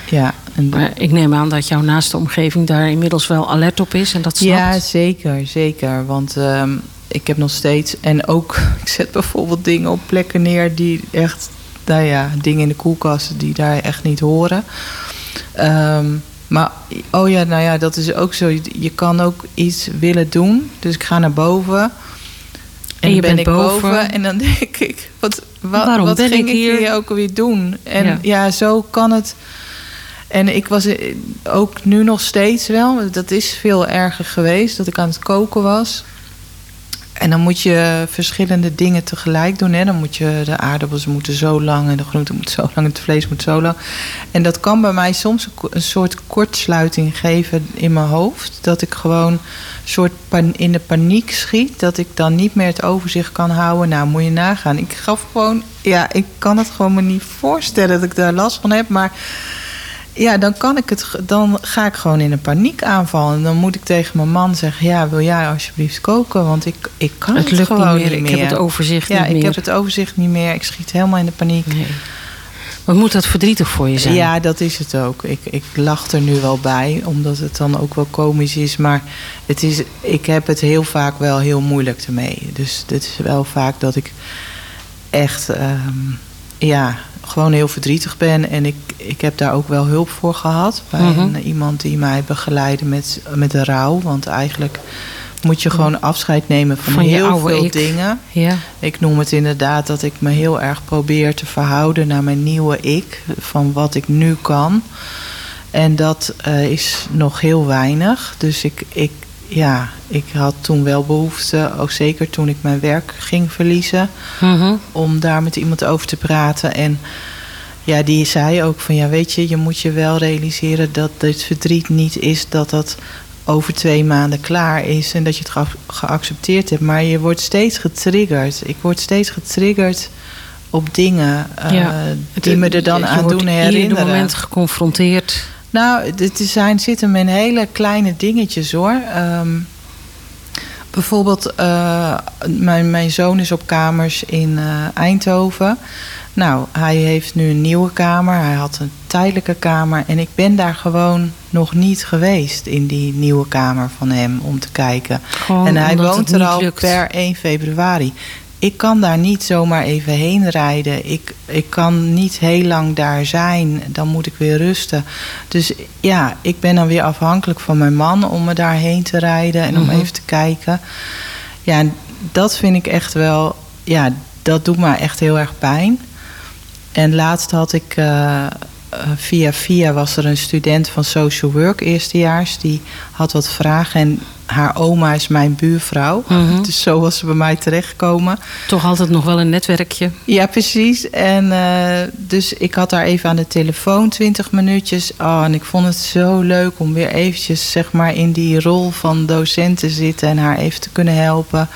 Ja, en Maar ik neem aan dat jouw naaste omgeving daar inmiddels wel alert op is en dat snapt. Ja, zeker, zeker. Want ehm, ik heb nog steeds... En ook, ik zet bijvoorbeeld dingen op plekken neer die echt... Nou ja, dingen in de koelkasten die daar echt niet horen. Ehm, maar, oh ja, nou ja, dat is ook zo. Je, kan ook iets willen doen. Dus ik ga naar boven. En, En je ben bent ik boven. En dan denk ik, wat, wat, Waarom wat ging ik hier? hier ook alweer doen? En Ja. ja, zo kan het... En ik was eh, ook nu nog steeds wel, dat is veel erger geweest, dat ik aan het koken was. En dan moet je verschillende dingen tegelijk doen. Hè. Dan moet je de aardappels moeten zo lang en de groente moet zo lang het vlees moet zo lang. En dat kan bij mij soms een soort kortsluiting geven in mijn hoofd. Dat ik gewoon een soort in de paniek schiet. Dat ik dan niet meer het overzicht kan houden. Nou, moet je nagaan. Ik gaf gewoon, ja, ik kan het gewoon me niet voorstellen dat ik daar last van heb. Maar ja, dan kan ik het, dan ga ik gewoon in een paniekaanval. En dan moet ik tegen mijn man zeggen: Ja, wil jij alsjeblieft koken? Want ik, ik kan Het het, lukt niet gewoon meer. niet Ik heb het overzicht ja, niet ik meer. heb het overzicht niet meer. Ik schiet helemaal in de paniek. Wat moet dat verdrietig voor je zijn? Ja, dat is het ook. Ik, ik lach er nu wel bij, omdat het dan ook wel komisch is. Maar het is, ik heb het heel vaak wel heel moeilijk ermee. Dus het is wel vaak dat ik echt ehm, ja, gewoon heel verdrietig ben. En ik, ik heb daar ook wel hulp voor gehad. Bij Mhm. een, iemand die mij begeleidde met, met de rouw. Want eigenlijk moet je gewoon afscheid nemen van, heel veel ik. dingen. Ja. Ik noem het inderdaad dat ik me heel erg probeer te verhouden naar mijn nieuwe ik. Van wat ik nu kan. En dat eh, is nog heel weinig. Dus ik, ik, ja, ik had toen wel behoefte, ook zeker toen ik mijn werk ging verliezen, Mhm. om daar met iemand over te praten. En ja, die zei ook van ja, weet je, je moet je wel realiseren dat dit verdriet niet is dat dat over twee maanden klaar is en dat je het ge- geaccepteerd hebt. Maar je wordt steeds getriggerd. Ik word steeds getriggerd op dingen eh, Ja. die me er dan Je aan wordt doen Ieder herinneren. moment geconfronteerd. Nou, het zijn, zitten met hele kleine dingetjes hoor. Ehm, bijvoorbeeld, eh, mijn, mijn zoon is op kamers in eh, Eindhoven. Nou, hij heeft nu een nieuwe kamer. Hij had een tijdelijke kamer. En ik ben daar gewoon nog niet geweest in die nieuwe kamer van hem om te kijken. Gewoon en hij woont er al lukt. per 1 februari. Ik kan daar niet zomaar even heen rijden. Ik, ik kan niet heel lang daar zijn. Dan moet ik weer rusten. Dus ja, ik ben dan weer afhankelijk van mijn man om me daarheen te rijden en om Mhm. even te kijken. Ja, dat vind ik echt wel. Ja, dat doet me echt heel erg pijn. En laatst had ik. eh, eh, via via was er een student van social work eerstejaars. Die had wat vragen. En haar oma is mijn buurvrouw. Mhm. Dus zo was ze bij mij terechtgekomen. Toch altijd nog wel een netwerkje. Ja, precies. En eh, dus ik had haar even aan de telefoon, 20 minuutjes. Oh, en ik vond het zo leuk om weer eventjes zeg maar, in die rol van docent te zitten en haar even te kunnen helpen.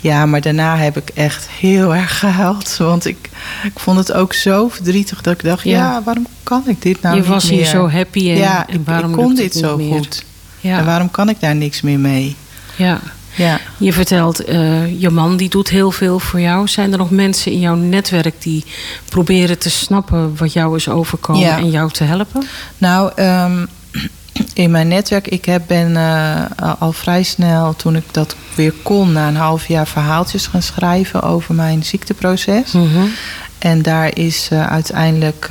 Ja, maar daarna heb ik echt heel erg gehuild. Want ik, ik vond het ook zo verdrietig dat ik dacht: ja, Ja. waarom kan ik dit nou Je niet was hier zo happy en- ja, en waarom ik kon dit zo meer? goed. Ja. En waarom kan ik daar niks meer mee? Ja. Ja. Je vertelt, eh, je man die doet heel veel voor jou. Zijn er nog mensen in jouw netwerk die proberen te snappen wat jou is overkomen Ja. en jou te helpen? Nou, ehm, in mijn netwerk, ik heb, ben eh, al vrij snel, toen ik dat weer kon, na een half jaar verhaaltjes gaan schrijven over mijn ziekteproces. En daar is eh, uiteindelijk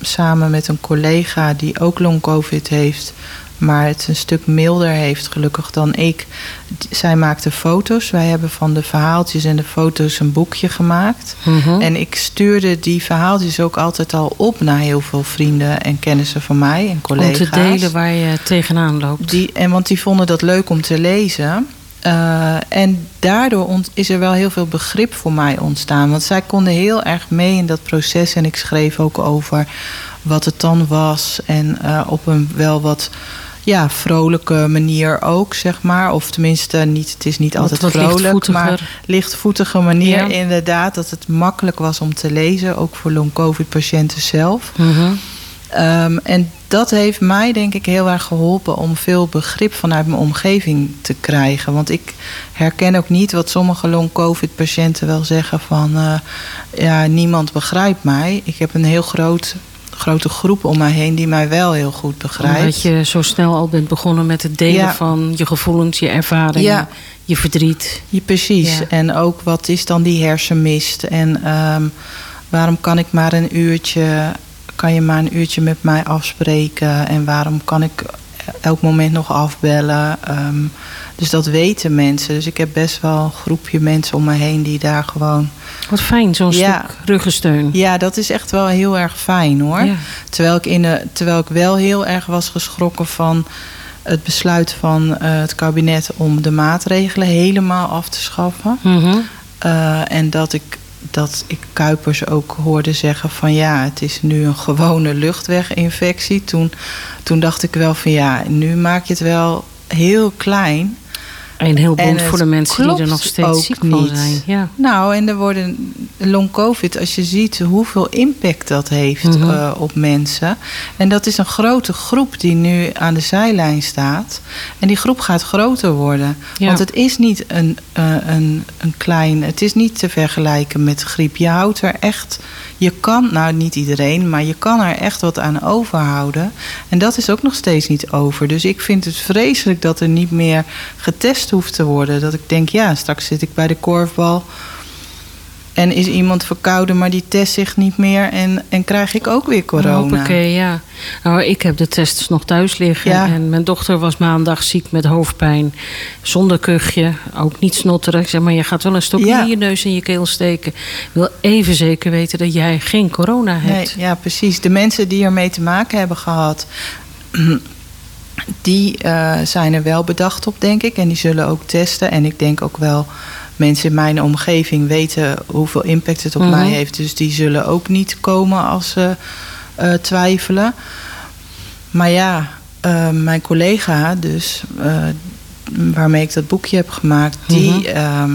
samen met een collega die ook long-covid heeft, maar het een stuk milder heeft gelukkig dan ik. Zij maakte foto's. Wij hebben van de verhaaltjes en de foto's een boekje gemaakt. Mhm. En ik stuurde die verhaaltjes ook altijd al op naar heel veel vrienden en kennissen van mij en Om collega's. te delen waar je tegenaan loopt. Die, en want die vonden dat leuk om te lezen. Eh, en daardoor is er wel heel veel begrip voor mij ontstaan. Want zij konden heel erg mee in dat proces. En ik schreef ook over wat het dan was. En eh, op een wel wat ja, vrolijke manier ook, zeg maar. Of tenminste, niet, het is niet Wat- altijd wat vrolijk. lichtvoetiger. Maar lichtvoetige manier Ja. inderdaad. Dat het makkelijk was om te lezen. Ook voor long-covid-patiënten zelf. Mhm. Ehm, en dat heeft mij denk ik heel erg geholpen om veel begrip vanuit mijn omgeving te krijgen. Want ik herken ook niet wat sommige long-covid-patiënten wel zeggen van... eh, ja, niemand begrijpt mij. Ik heb een heel groot, grote groep om mij heen die mij wel heel goed begrijpt. Omdat je zo snel al bent begonnen met het delen Ja. van je gevoelens, je ervaringen, Ja. je verdriet. Ja, precies. Ja. En ook wat is dan die hersenmist? En ehm, waarom kan ik maar een uurtje, kan je maar een uurtje met mij afspreken? En waarom kan ik elk moment nog afbellen? Ehm, dus dat weten mensen. Dus ik heb best wel een groepje mensen om me heen die daar gewoon. Wat fijn, zo'n Ja. stuk ruggensteun. Ja, dat is echt wel heel erg fijn hoor. Ja. Terwijl, ik in de, terwijl ik wel heel erg was geschrokken van het besluit van eh, het kabinet om de maatregelen helemaal af te schaffen. Mhm. Eh, en dat ik, dat ik Kuipers ook hoorde zeggen van ja, het is nu een gewone luchtweginfectie. Toen, toen dacht ik wel van ja, nu maak je het wel heel klein. En heel bond voor de mensen die er nog steeds ziek van zijn. Ja. Nou, en er worden long covid, als je ziet hoeveel impact dat heeft Mhm. eh, op mensen. En dat is een grote groep die nu aan de zijlijn staat. En die groep gaat groter worden. Ja. Want het is niet een, eh, een, een klein, het is niet te vergelijken met griep. Je houdt er echt, je kan, nou niet iedereen, maar je kan er echt wat aan overhouden. En dat is ook nog steeds niet over. Dus ik vind het vreselijk dat er niet meer getest hoeft te worden. Dat ik denk, ja, straks zit ik bij de korfbal. En is iemand verkouden, maar die test zich niet meer. En, en krijg ik ook weer corona. Hoppakee, ja. Nou, ik heb de tests nog thuis liggen. Ja. En mijn dochter was maandag ziek met hoofdpijn. Zonder kuchje. Ook niet snotterig. Zeg maar, je gaat wel een stokje Ja. in je neus en je keel steken. Ik wil even zeker weten dat jij geen corona Nee, hebt. ja, precies. De mensen die ermee te maken hebben gehad, die eh, zijn er wel bedacht op, denk ik. En die zullen ook testen. En ik denk ook wel, mensen in mijn omgeving weten hoeveel impact het op Mhm. mij heeft. Dus die zullen ook niet komen als ze eh, twijfelen. Maar ja, eh, mijn collega, dus eh, waarmee ik dat boekje heb gemaakt, die, Mhm. ehm,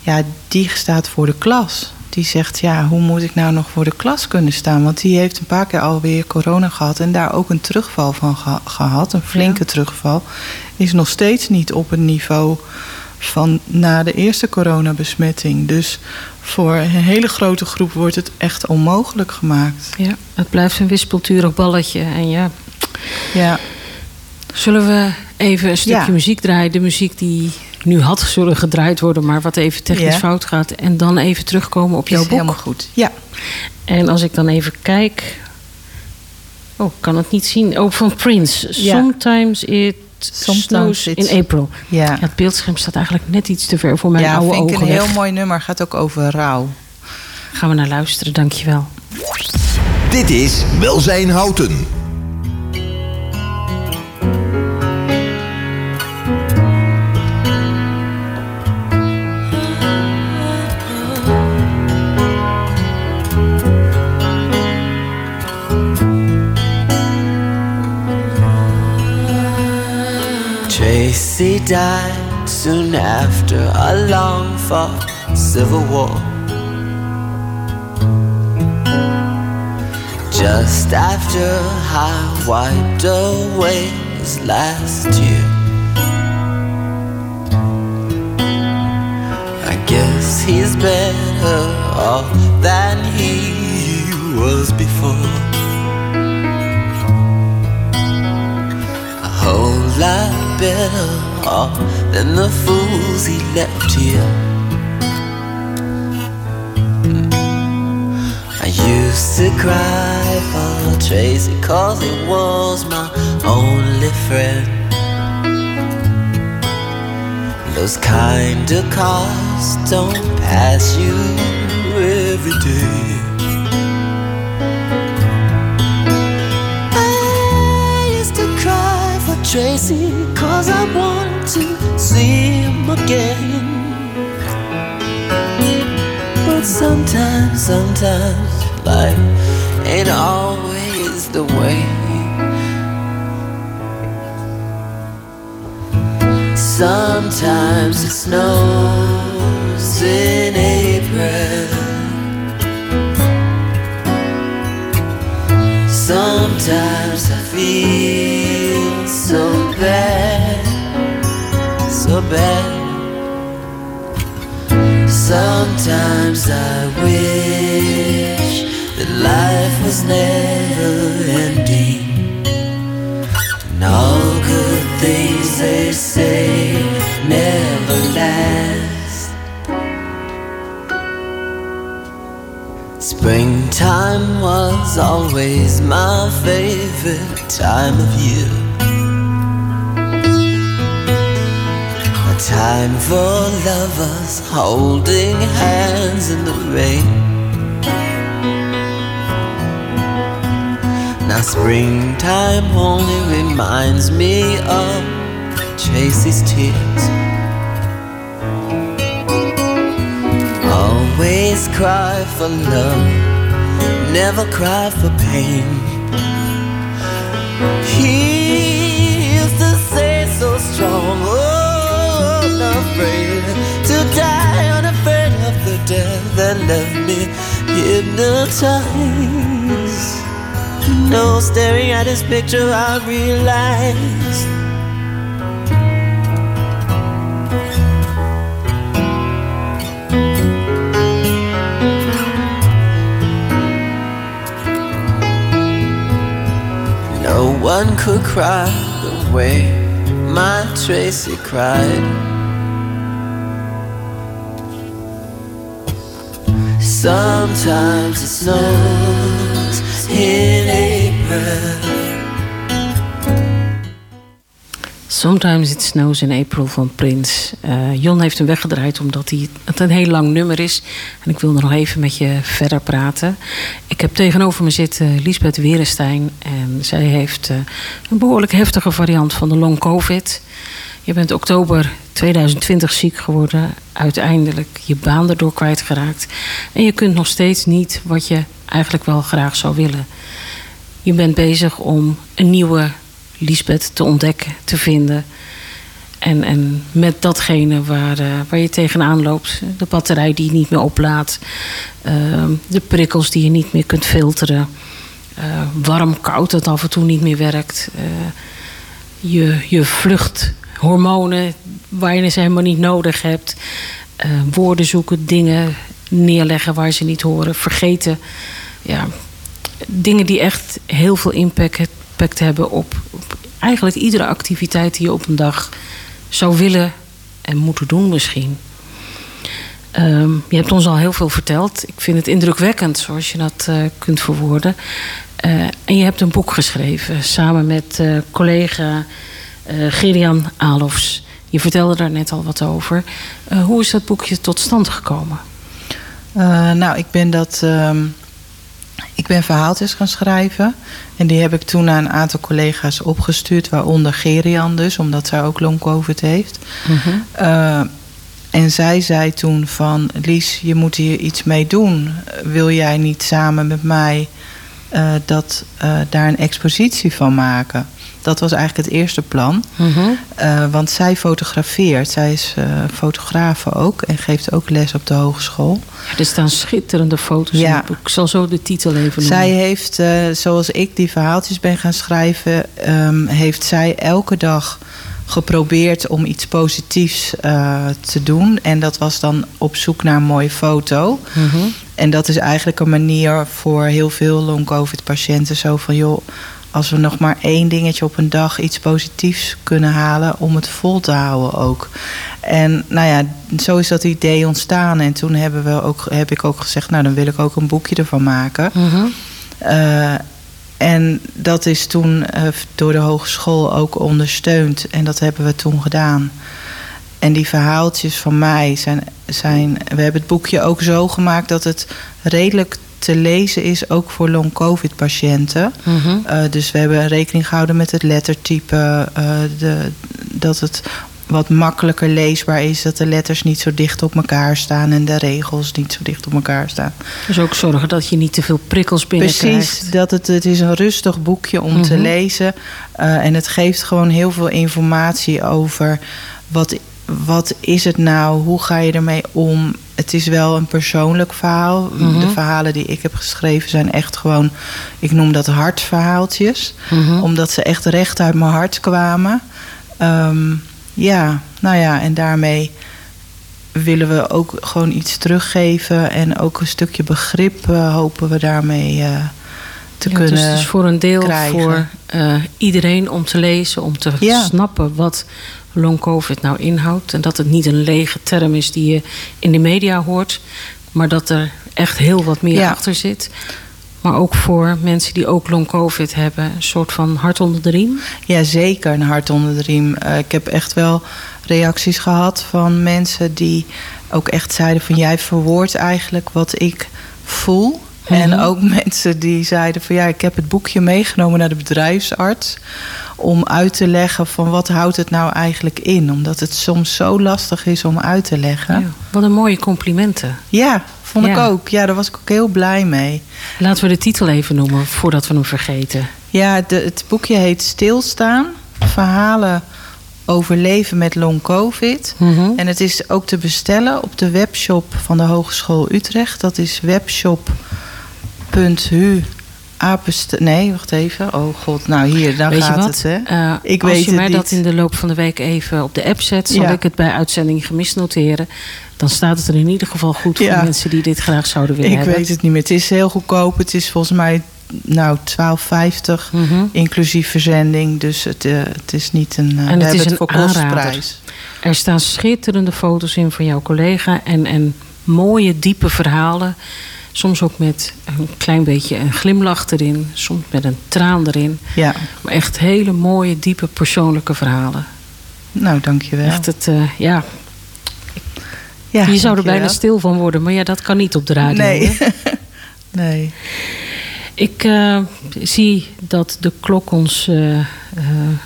ja, die staat voor de klas. Die zegt, ja, hoe moet ik nou nog voor de klas kunnen staan? Want die heeft een paar keer alweer corona gehad... en daar ook een terugval van ge- gehad, een flinke terugval. Is nog steeds niet op het niveau van na de eerste coronabesmetting. Dus voor een hele grote groep wordt het echt onmogelijk gemaakt. Ja, het blijft een wispelturig balletje. En ja, Ja. zullen we even een stukje Ja. muziek draaien? De muziek die nu had zullen gedraaid worden, maar wat even technisch Ja. fout gaat. En dan even terugkomen op jouw Is boek. helemaal goed. Ja. En als ik dan even kijk. Oh, ik kan het niet zien. Oh, van Prince. Ja. Sometimes it It's- in April. Ja. Het beeldscherm staat eigenlijk net iets te ver voor mijn ja, oude vind ik ogen een heel mooi nummer. Gaat ook over rouw. Gaan we naar luisteren, dankjewel. Dit is Welzijn Houten. Tracy died soon after a long fought civil war. Just after I wiped away his last year. I guess he's better off than he was before. A whole lot better off than the fools he left here. Hmm. I used to cry for Tracy cause he was my only friend. Those kind of cars don't pass you every day. Tracy cause I want to see him again. But sometimes, sometimes life ain't always the way. Sometimes it snows in April. Sometimes I feel bad, so bad. Sometimes I wish that life was never ending. And all good things they say never last. Springtime was always my favorite time of year. Time for lovers holding hands in the rain. Now springtime only reminds me of Tracy's tears. Always cry for love, never cry for pain. He used to say so strong, unafraid to die, unafraid of the death that left me hypnotized. No, staring at this picture, I realized. No one could cry the way my Tracy cried. Sometimes it snows in April. Sometimes It Snows in April van Prince. Eh, Jon heeft hem weggedraaid omdat hij, het een heel lang nummer is. En ik wil nog even met je verder praten. Ik heb tegenover me zitten Lisbeth Werenstein. En zij heeft eh, een behoorlijk heftige variant van de long covid. Je bent oktober 2020 ziek geworden. Uiteindelijk je baan erdoor kwijtgeraakt. En je kunt nog steeds niet wat je eigenlijk wel graag zou willen. Je bent bezig om een nieuwe Lisbeth te ontdekken, te vinden. en, en met datgene waar, eh, waar je tegenaan loopt. De batterij die je niet meer oplaadt. ehm, de prikkels die je niet meer kunt filteren. eh, warm, koud dat af en toe niet meer werkt. eh, je, je vluchthormonen waar je ze helemaal niet nodig hebt. eh, woorden zoeken, dingen neerleggen waar ze niet horen. Vergeten. Ja, dingen die echt heel veel impact, hebben op, eigenlijk iedere activiteit die je op een dag zou willen en moeten doen misschien. Ehm, je hebt ons al heel veel verteld. Ik vind het indrukwekkend zoals je dat eh, kunt verwoorden. Eh, en je hebt een boek geschreven samen met eh, collega eh Gerian Alofs. Je vertelde daar net al wat over. Eh, hoe is dat boekje tot stand gekomen? Eh, nou, ik ben dat. ehm, ik ben verhaaltjes gaan schrijven. En die heb ik toen aan een aantal collega's opgestuurd, waaronder Gerian dus, omdat zij ook long COVID heeft. Eh, en zij zei toen van, Lies, je moet hier iets mee doen. Wil jij niet samen met mij eh, dat, eh, daar een expositie van maken? Dat was eigenlijk het eerste plan. Eh, want zij fotografeert. Zij is fotografe ook en geeft ook les op de hogeschool. Er staan schitterende foto's in Ja. Ik zal zo de titel even noemen. Zij heeft, zoals ik die verhaaltjes ben gaan schrijven, ehm, heeft zij elke dag geprobeerd om iets positiefs te doen. En dat was dan op zoek naar een mooie foto. Mhm. En dat is eigenlijk een manier voor heel veel long-covid-patiënten. Zo van, joh, als we nog maar één dingetje op een dag iets positiefs kunnen halen... om het vol te houden ook. En nou ja, zo is dat idee ontstaan. En toen hebben we ook, heb ik ook gezegd, nou dan wil ik ook een boekje ervan maken. Mhm. Eh, en dat is toen eh, door de hogeschool ook ondersteund. En dat hebben we toen gedaan. En die verhaaltjes van mij zijn, zijn. We hebben het boekje ook zo gemaakt dat het redelijk te lezen is, ook voor long-covid-patiënten. Mhm. Eh, dus we hebben rekening gehouden met het lettertype. eh, de, dat het wat makkelijker leesbaar is. Dat de letters niet zo dicht op elkaar staan en de regels niet zo dicht op elkaar staan. Dus ook zorgen dat je niet te veel prikkels binnenkrijgt. Precies, dat het, het is een rustig boekje om te Mhm. lezen. Eh, en het geeft gewoon heel veel informatie over wat, wat is het nou, hoe ga je ermee om. Het is wel een persoonlijk verhaal. Mhm. De verhalen die ik heb geschreven zijn echt gewoon, ik noem dat hartverhaaltjes. Mhm. Omdat ze echt recht uit mijn hart kwamen. Ehm, ja, nou ja, en daarmee willen we ook gewoon iets teruggeven. En ook een stukje begrip eh, hopen we daarmee eh, te Ja, kunnen dus het is voor een deel krijgen. voor eh, iedereen om te lezen, om te Ja. snappen wat long covid nou inhoudt. En dat het niet een lege term is die je in de media hoort, maar dat er echt heel wat meer Ja. achter zit. Maar ook voor mensen die ook long covid hebben, een soort van hart onder de riem. Ja, zeker een hart onder de riem. Eh, ik heb echt wel reacties gehad van mensen die ook echt zeiden van jij verwoordt eigenlijk wat ik voel. En Mhm. ook mensen die zeiden van ja, ik heb het boekje meegenomen naar de bedrijfsarts. Om uit te leggen van wat houdt het nou eigenlijk in. Omdat het soms zo lastig is om uit te leggen. Ja, wat een mooie complimenten. Ja, vond ik ook. Ja, daar was ik ook heel blij mee. Laten we de titel even noemen voordat we hem vergeten. Ja, de, het boekje heet Stilstaan. Verhalen over leven met long covid. Mhm. En het is ook te bestellen op de webshop van de Hogeschool Utrecht. Dat is Apenst nee, wacht even. Oh god, nou hier, daar gaat wat? het. Hè? Eh, ik als weet je mij niet. dat in de loop van de week even op de app zet, zal Ja. ik het bij uitzending gemist noteren. Dan staat het er in ieder geval goed voor Ja. mensen die dit graag zouden willen Ik hebben. weet het niet meer. Het is heel goedkoop. Het is volgens mij nou 12,50 Mhm. inclusief verzending. Dus het, eh, het is niet een. eh, En het is een voor kostprijs. Er staan schitterende foto's in van jouw collega en, en mooie, diepe verhalen. Soms ook met een klein beetje een glimlach erin, soms met een traan erin. Ja, Maar echt hele mooie, diepe, persoonlijke verhalen. nou dankjewel. Echt het, eh, ja. Ja, je zou er bijna stil van worden, maar ja, dat kan niet op de radio. Nee. nee. Ik eh, zie dat de klok ons eh,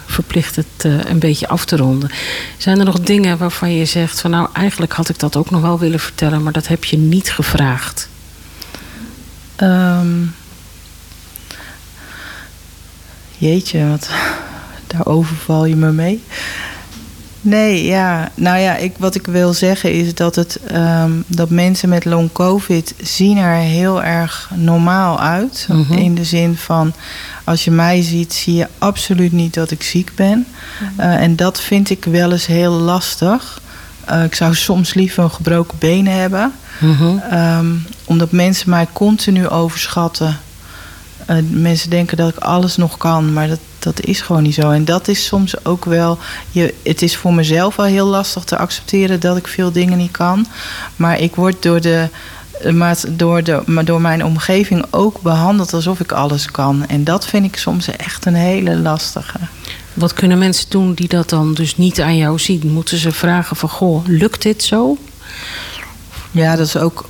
verplicht het een beetje af te ronden. Zijn er nog dingen waarvan je zegt van nou eigenlijk had ik dat ook nog wel willen vertellen, maar dat heb je niet gevraagd? Ehm, jeetje, wat, daar overval je me mee. Nee, ja. Nou ja, ik, wat ik wil zeggen is dat, het, ehm, dat mensen met long covid zien er heel erg normaal uit. Mhm. In de zin van, als je mij ziet, zie je absoluut niet dat ik ziek ben. Eh, en dat vind ik wel eens heel lastig. Eh, ik zou soms liever een gebroken benen hebben. Mhm. Ehm, omdat mensen mij continu overschatten. Eh, mensen denken dat ik alles nog kan, maar dat, dat is gewoon niet zo. En dat is soms ook wel. Je, het is voor mezelf wel heel lastig te accepteren dat ik veel dingen niet kan. Maar ik word door, de, eh, maar door, de, maar door mijn omgeving ook behandeld alsof ik alles kan. En dat vind ik soms echt een hele lastige. Wat kunnen mensen doen die dat dan dus niet aan jou zien? Moeten ze vragen van, goh, lukt dit zo? Ja, dat is ook.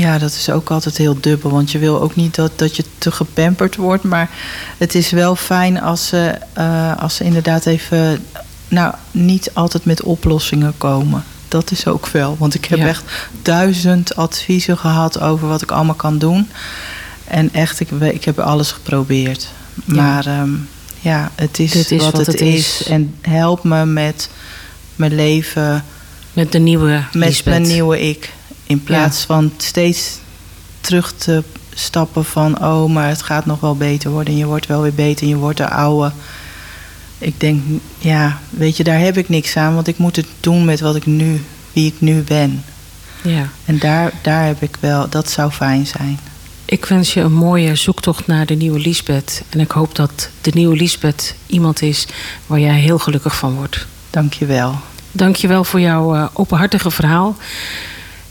Ja, dat is ook altijd heel dubbel. Want je wil ook niet dat, dat je te gepamperd wordt. Maar het is wel fijn als ze, eh, als ze inderdaad even. Nou, niet altijd met oplossingen komen. Dat is ook wel. Want ik heb Ja. echt duizend adviezen gehad over wat ik allemaal kan doen. En echt, ik, ik heb alles geprobeerd. Ja. Maar ehm, ja, het is, wat, wat het het is. is. En help me met mijn leven. Met de nieuwe Met Lisbeth. mijn nieuwe ik. In plaats van steeds terug te stappen van... oh, maar het gaat nog wel beter worden. En je wordt wel weer beter en je wordt er ouder. Ik denk, ja, weet je, daar heb ik niks aan. Want ik moet het doen met wat ik nu, wie ik nu ben. Ja. En daar, daar heb ik wel, dat zou fijn zijn. Ik wens je een mooie zoektocht naar de nieuwe Lisbeth. En ik hoop dat de nieuwe Lisbeth iemand is waar jij heel gelukkig van wordt. Dank je wel. Dank je wel voor jouw eh, openhartige verhaal.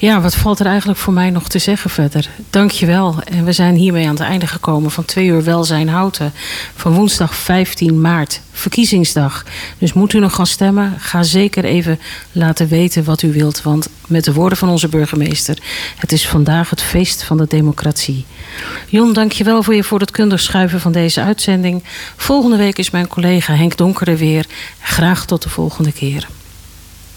Ja, wat valt er eigenlijk voor mij nog te zeggen verder? Dank je wel. En we zijn hiermee aan het einde gekomen van twee uur welzijn houten. Van woensdag 15 maart, verkiezingsdag. Dus moet u nog gaan stemmen? Ga zeker even laten weten wat u wilt. Want met de woorden van onze burgemeester... het is vandaag het feest van de democratie. Jon, dank je wel voor je voor het kundig schuiven van deze uitzending. Volgende week is mijn collega Henk Donker er weer. Graag tot de volgende keer.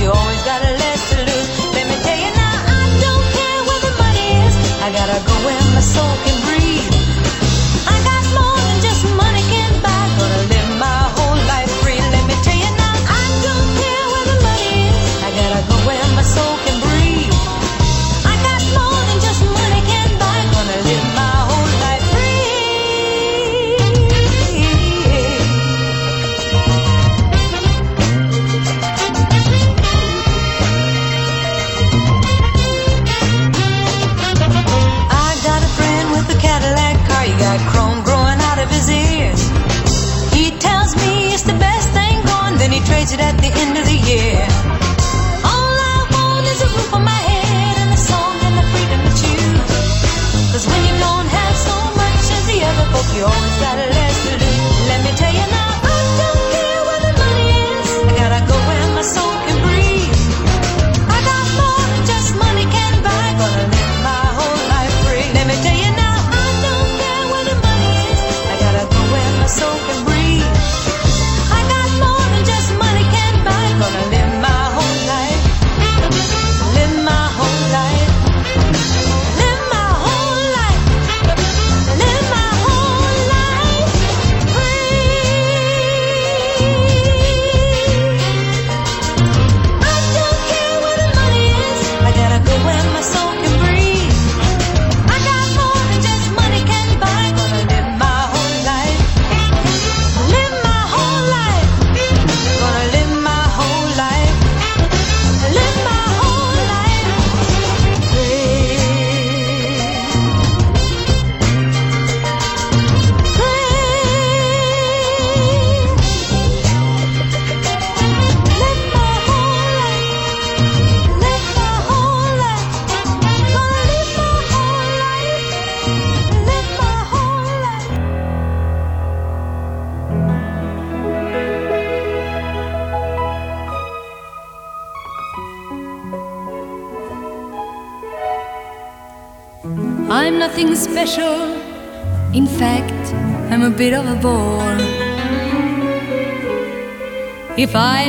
you always got a less to lose. Let me tell you now, I don't care where the money is. I gotta go where my soul can breathe. It at the end of the year. All I want is a roof on my head and a song and the freedom to choose. Cause when you don't have so much as the other folk, you always got less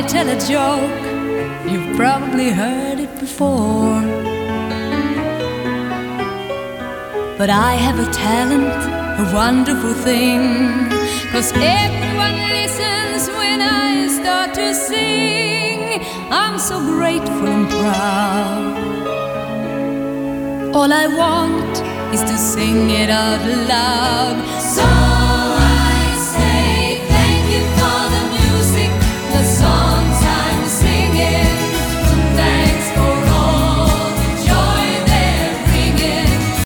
I tell a joke, you've probably heard it before. But I have a talent, a wonderful thing. Cause everyone listens when I start to sing. I'm so grateful and proud. All I want is to sing it out loud. So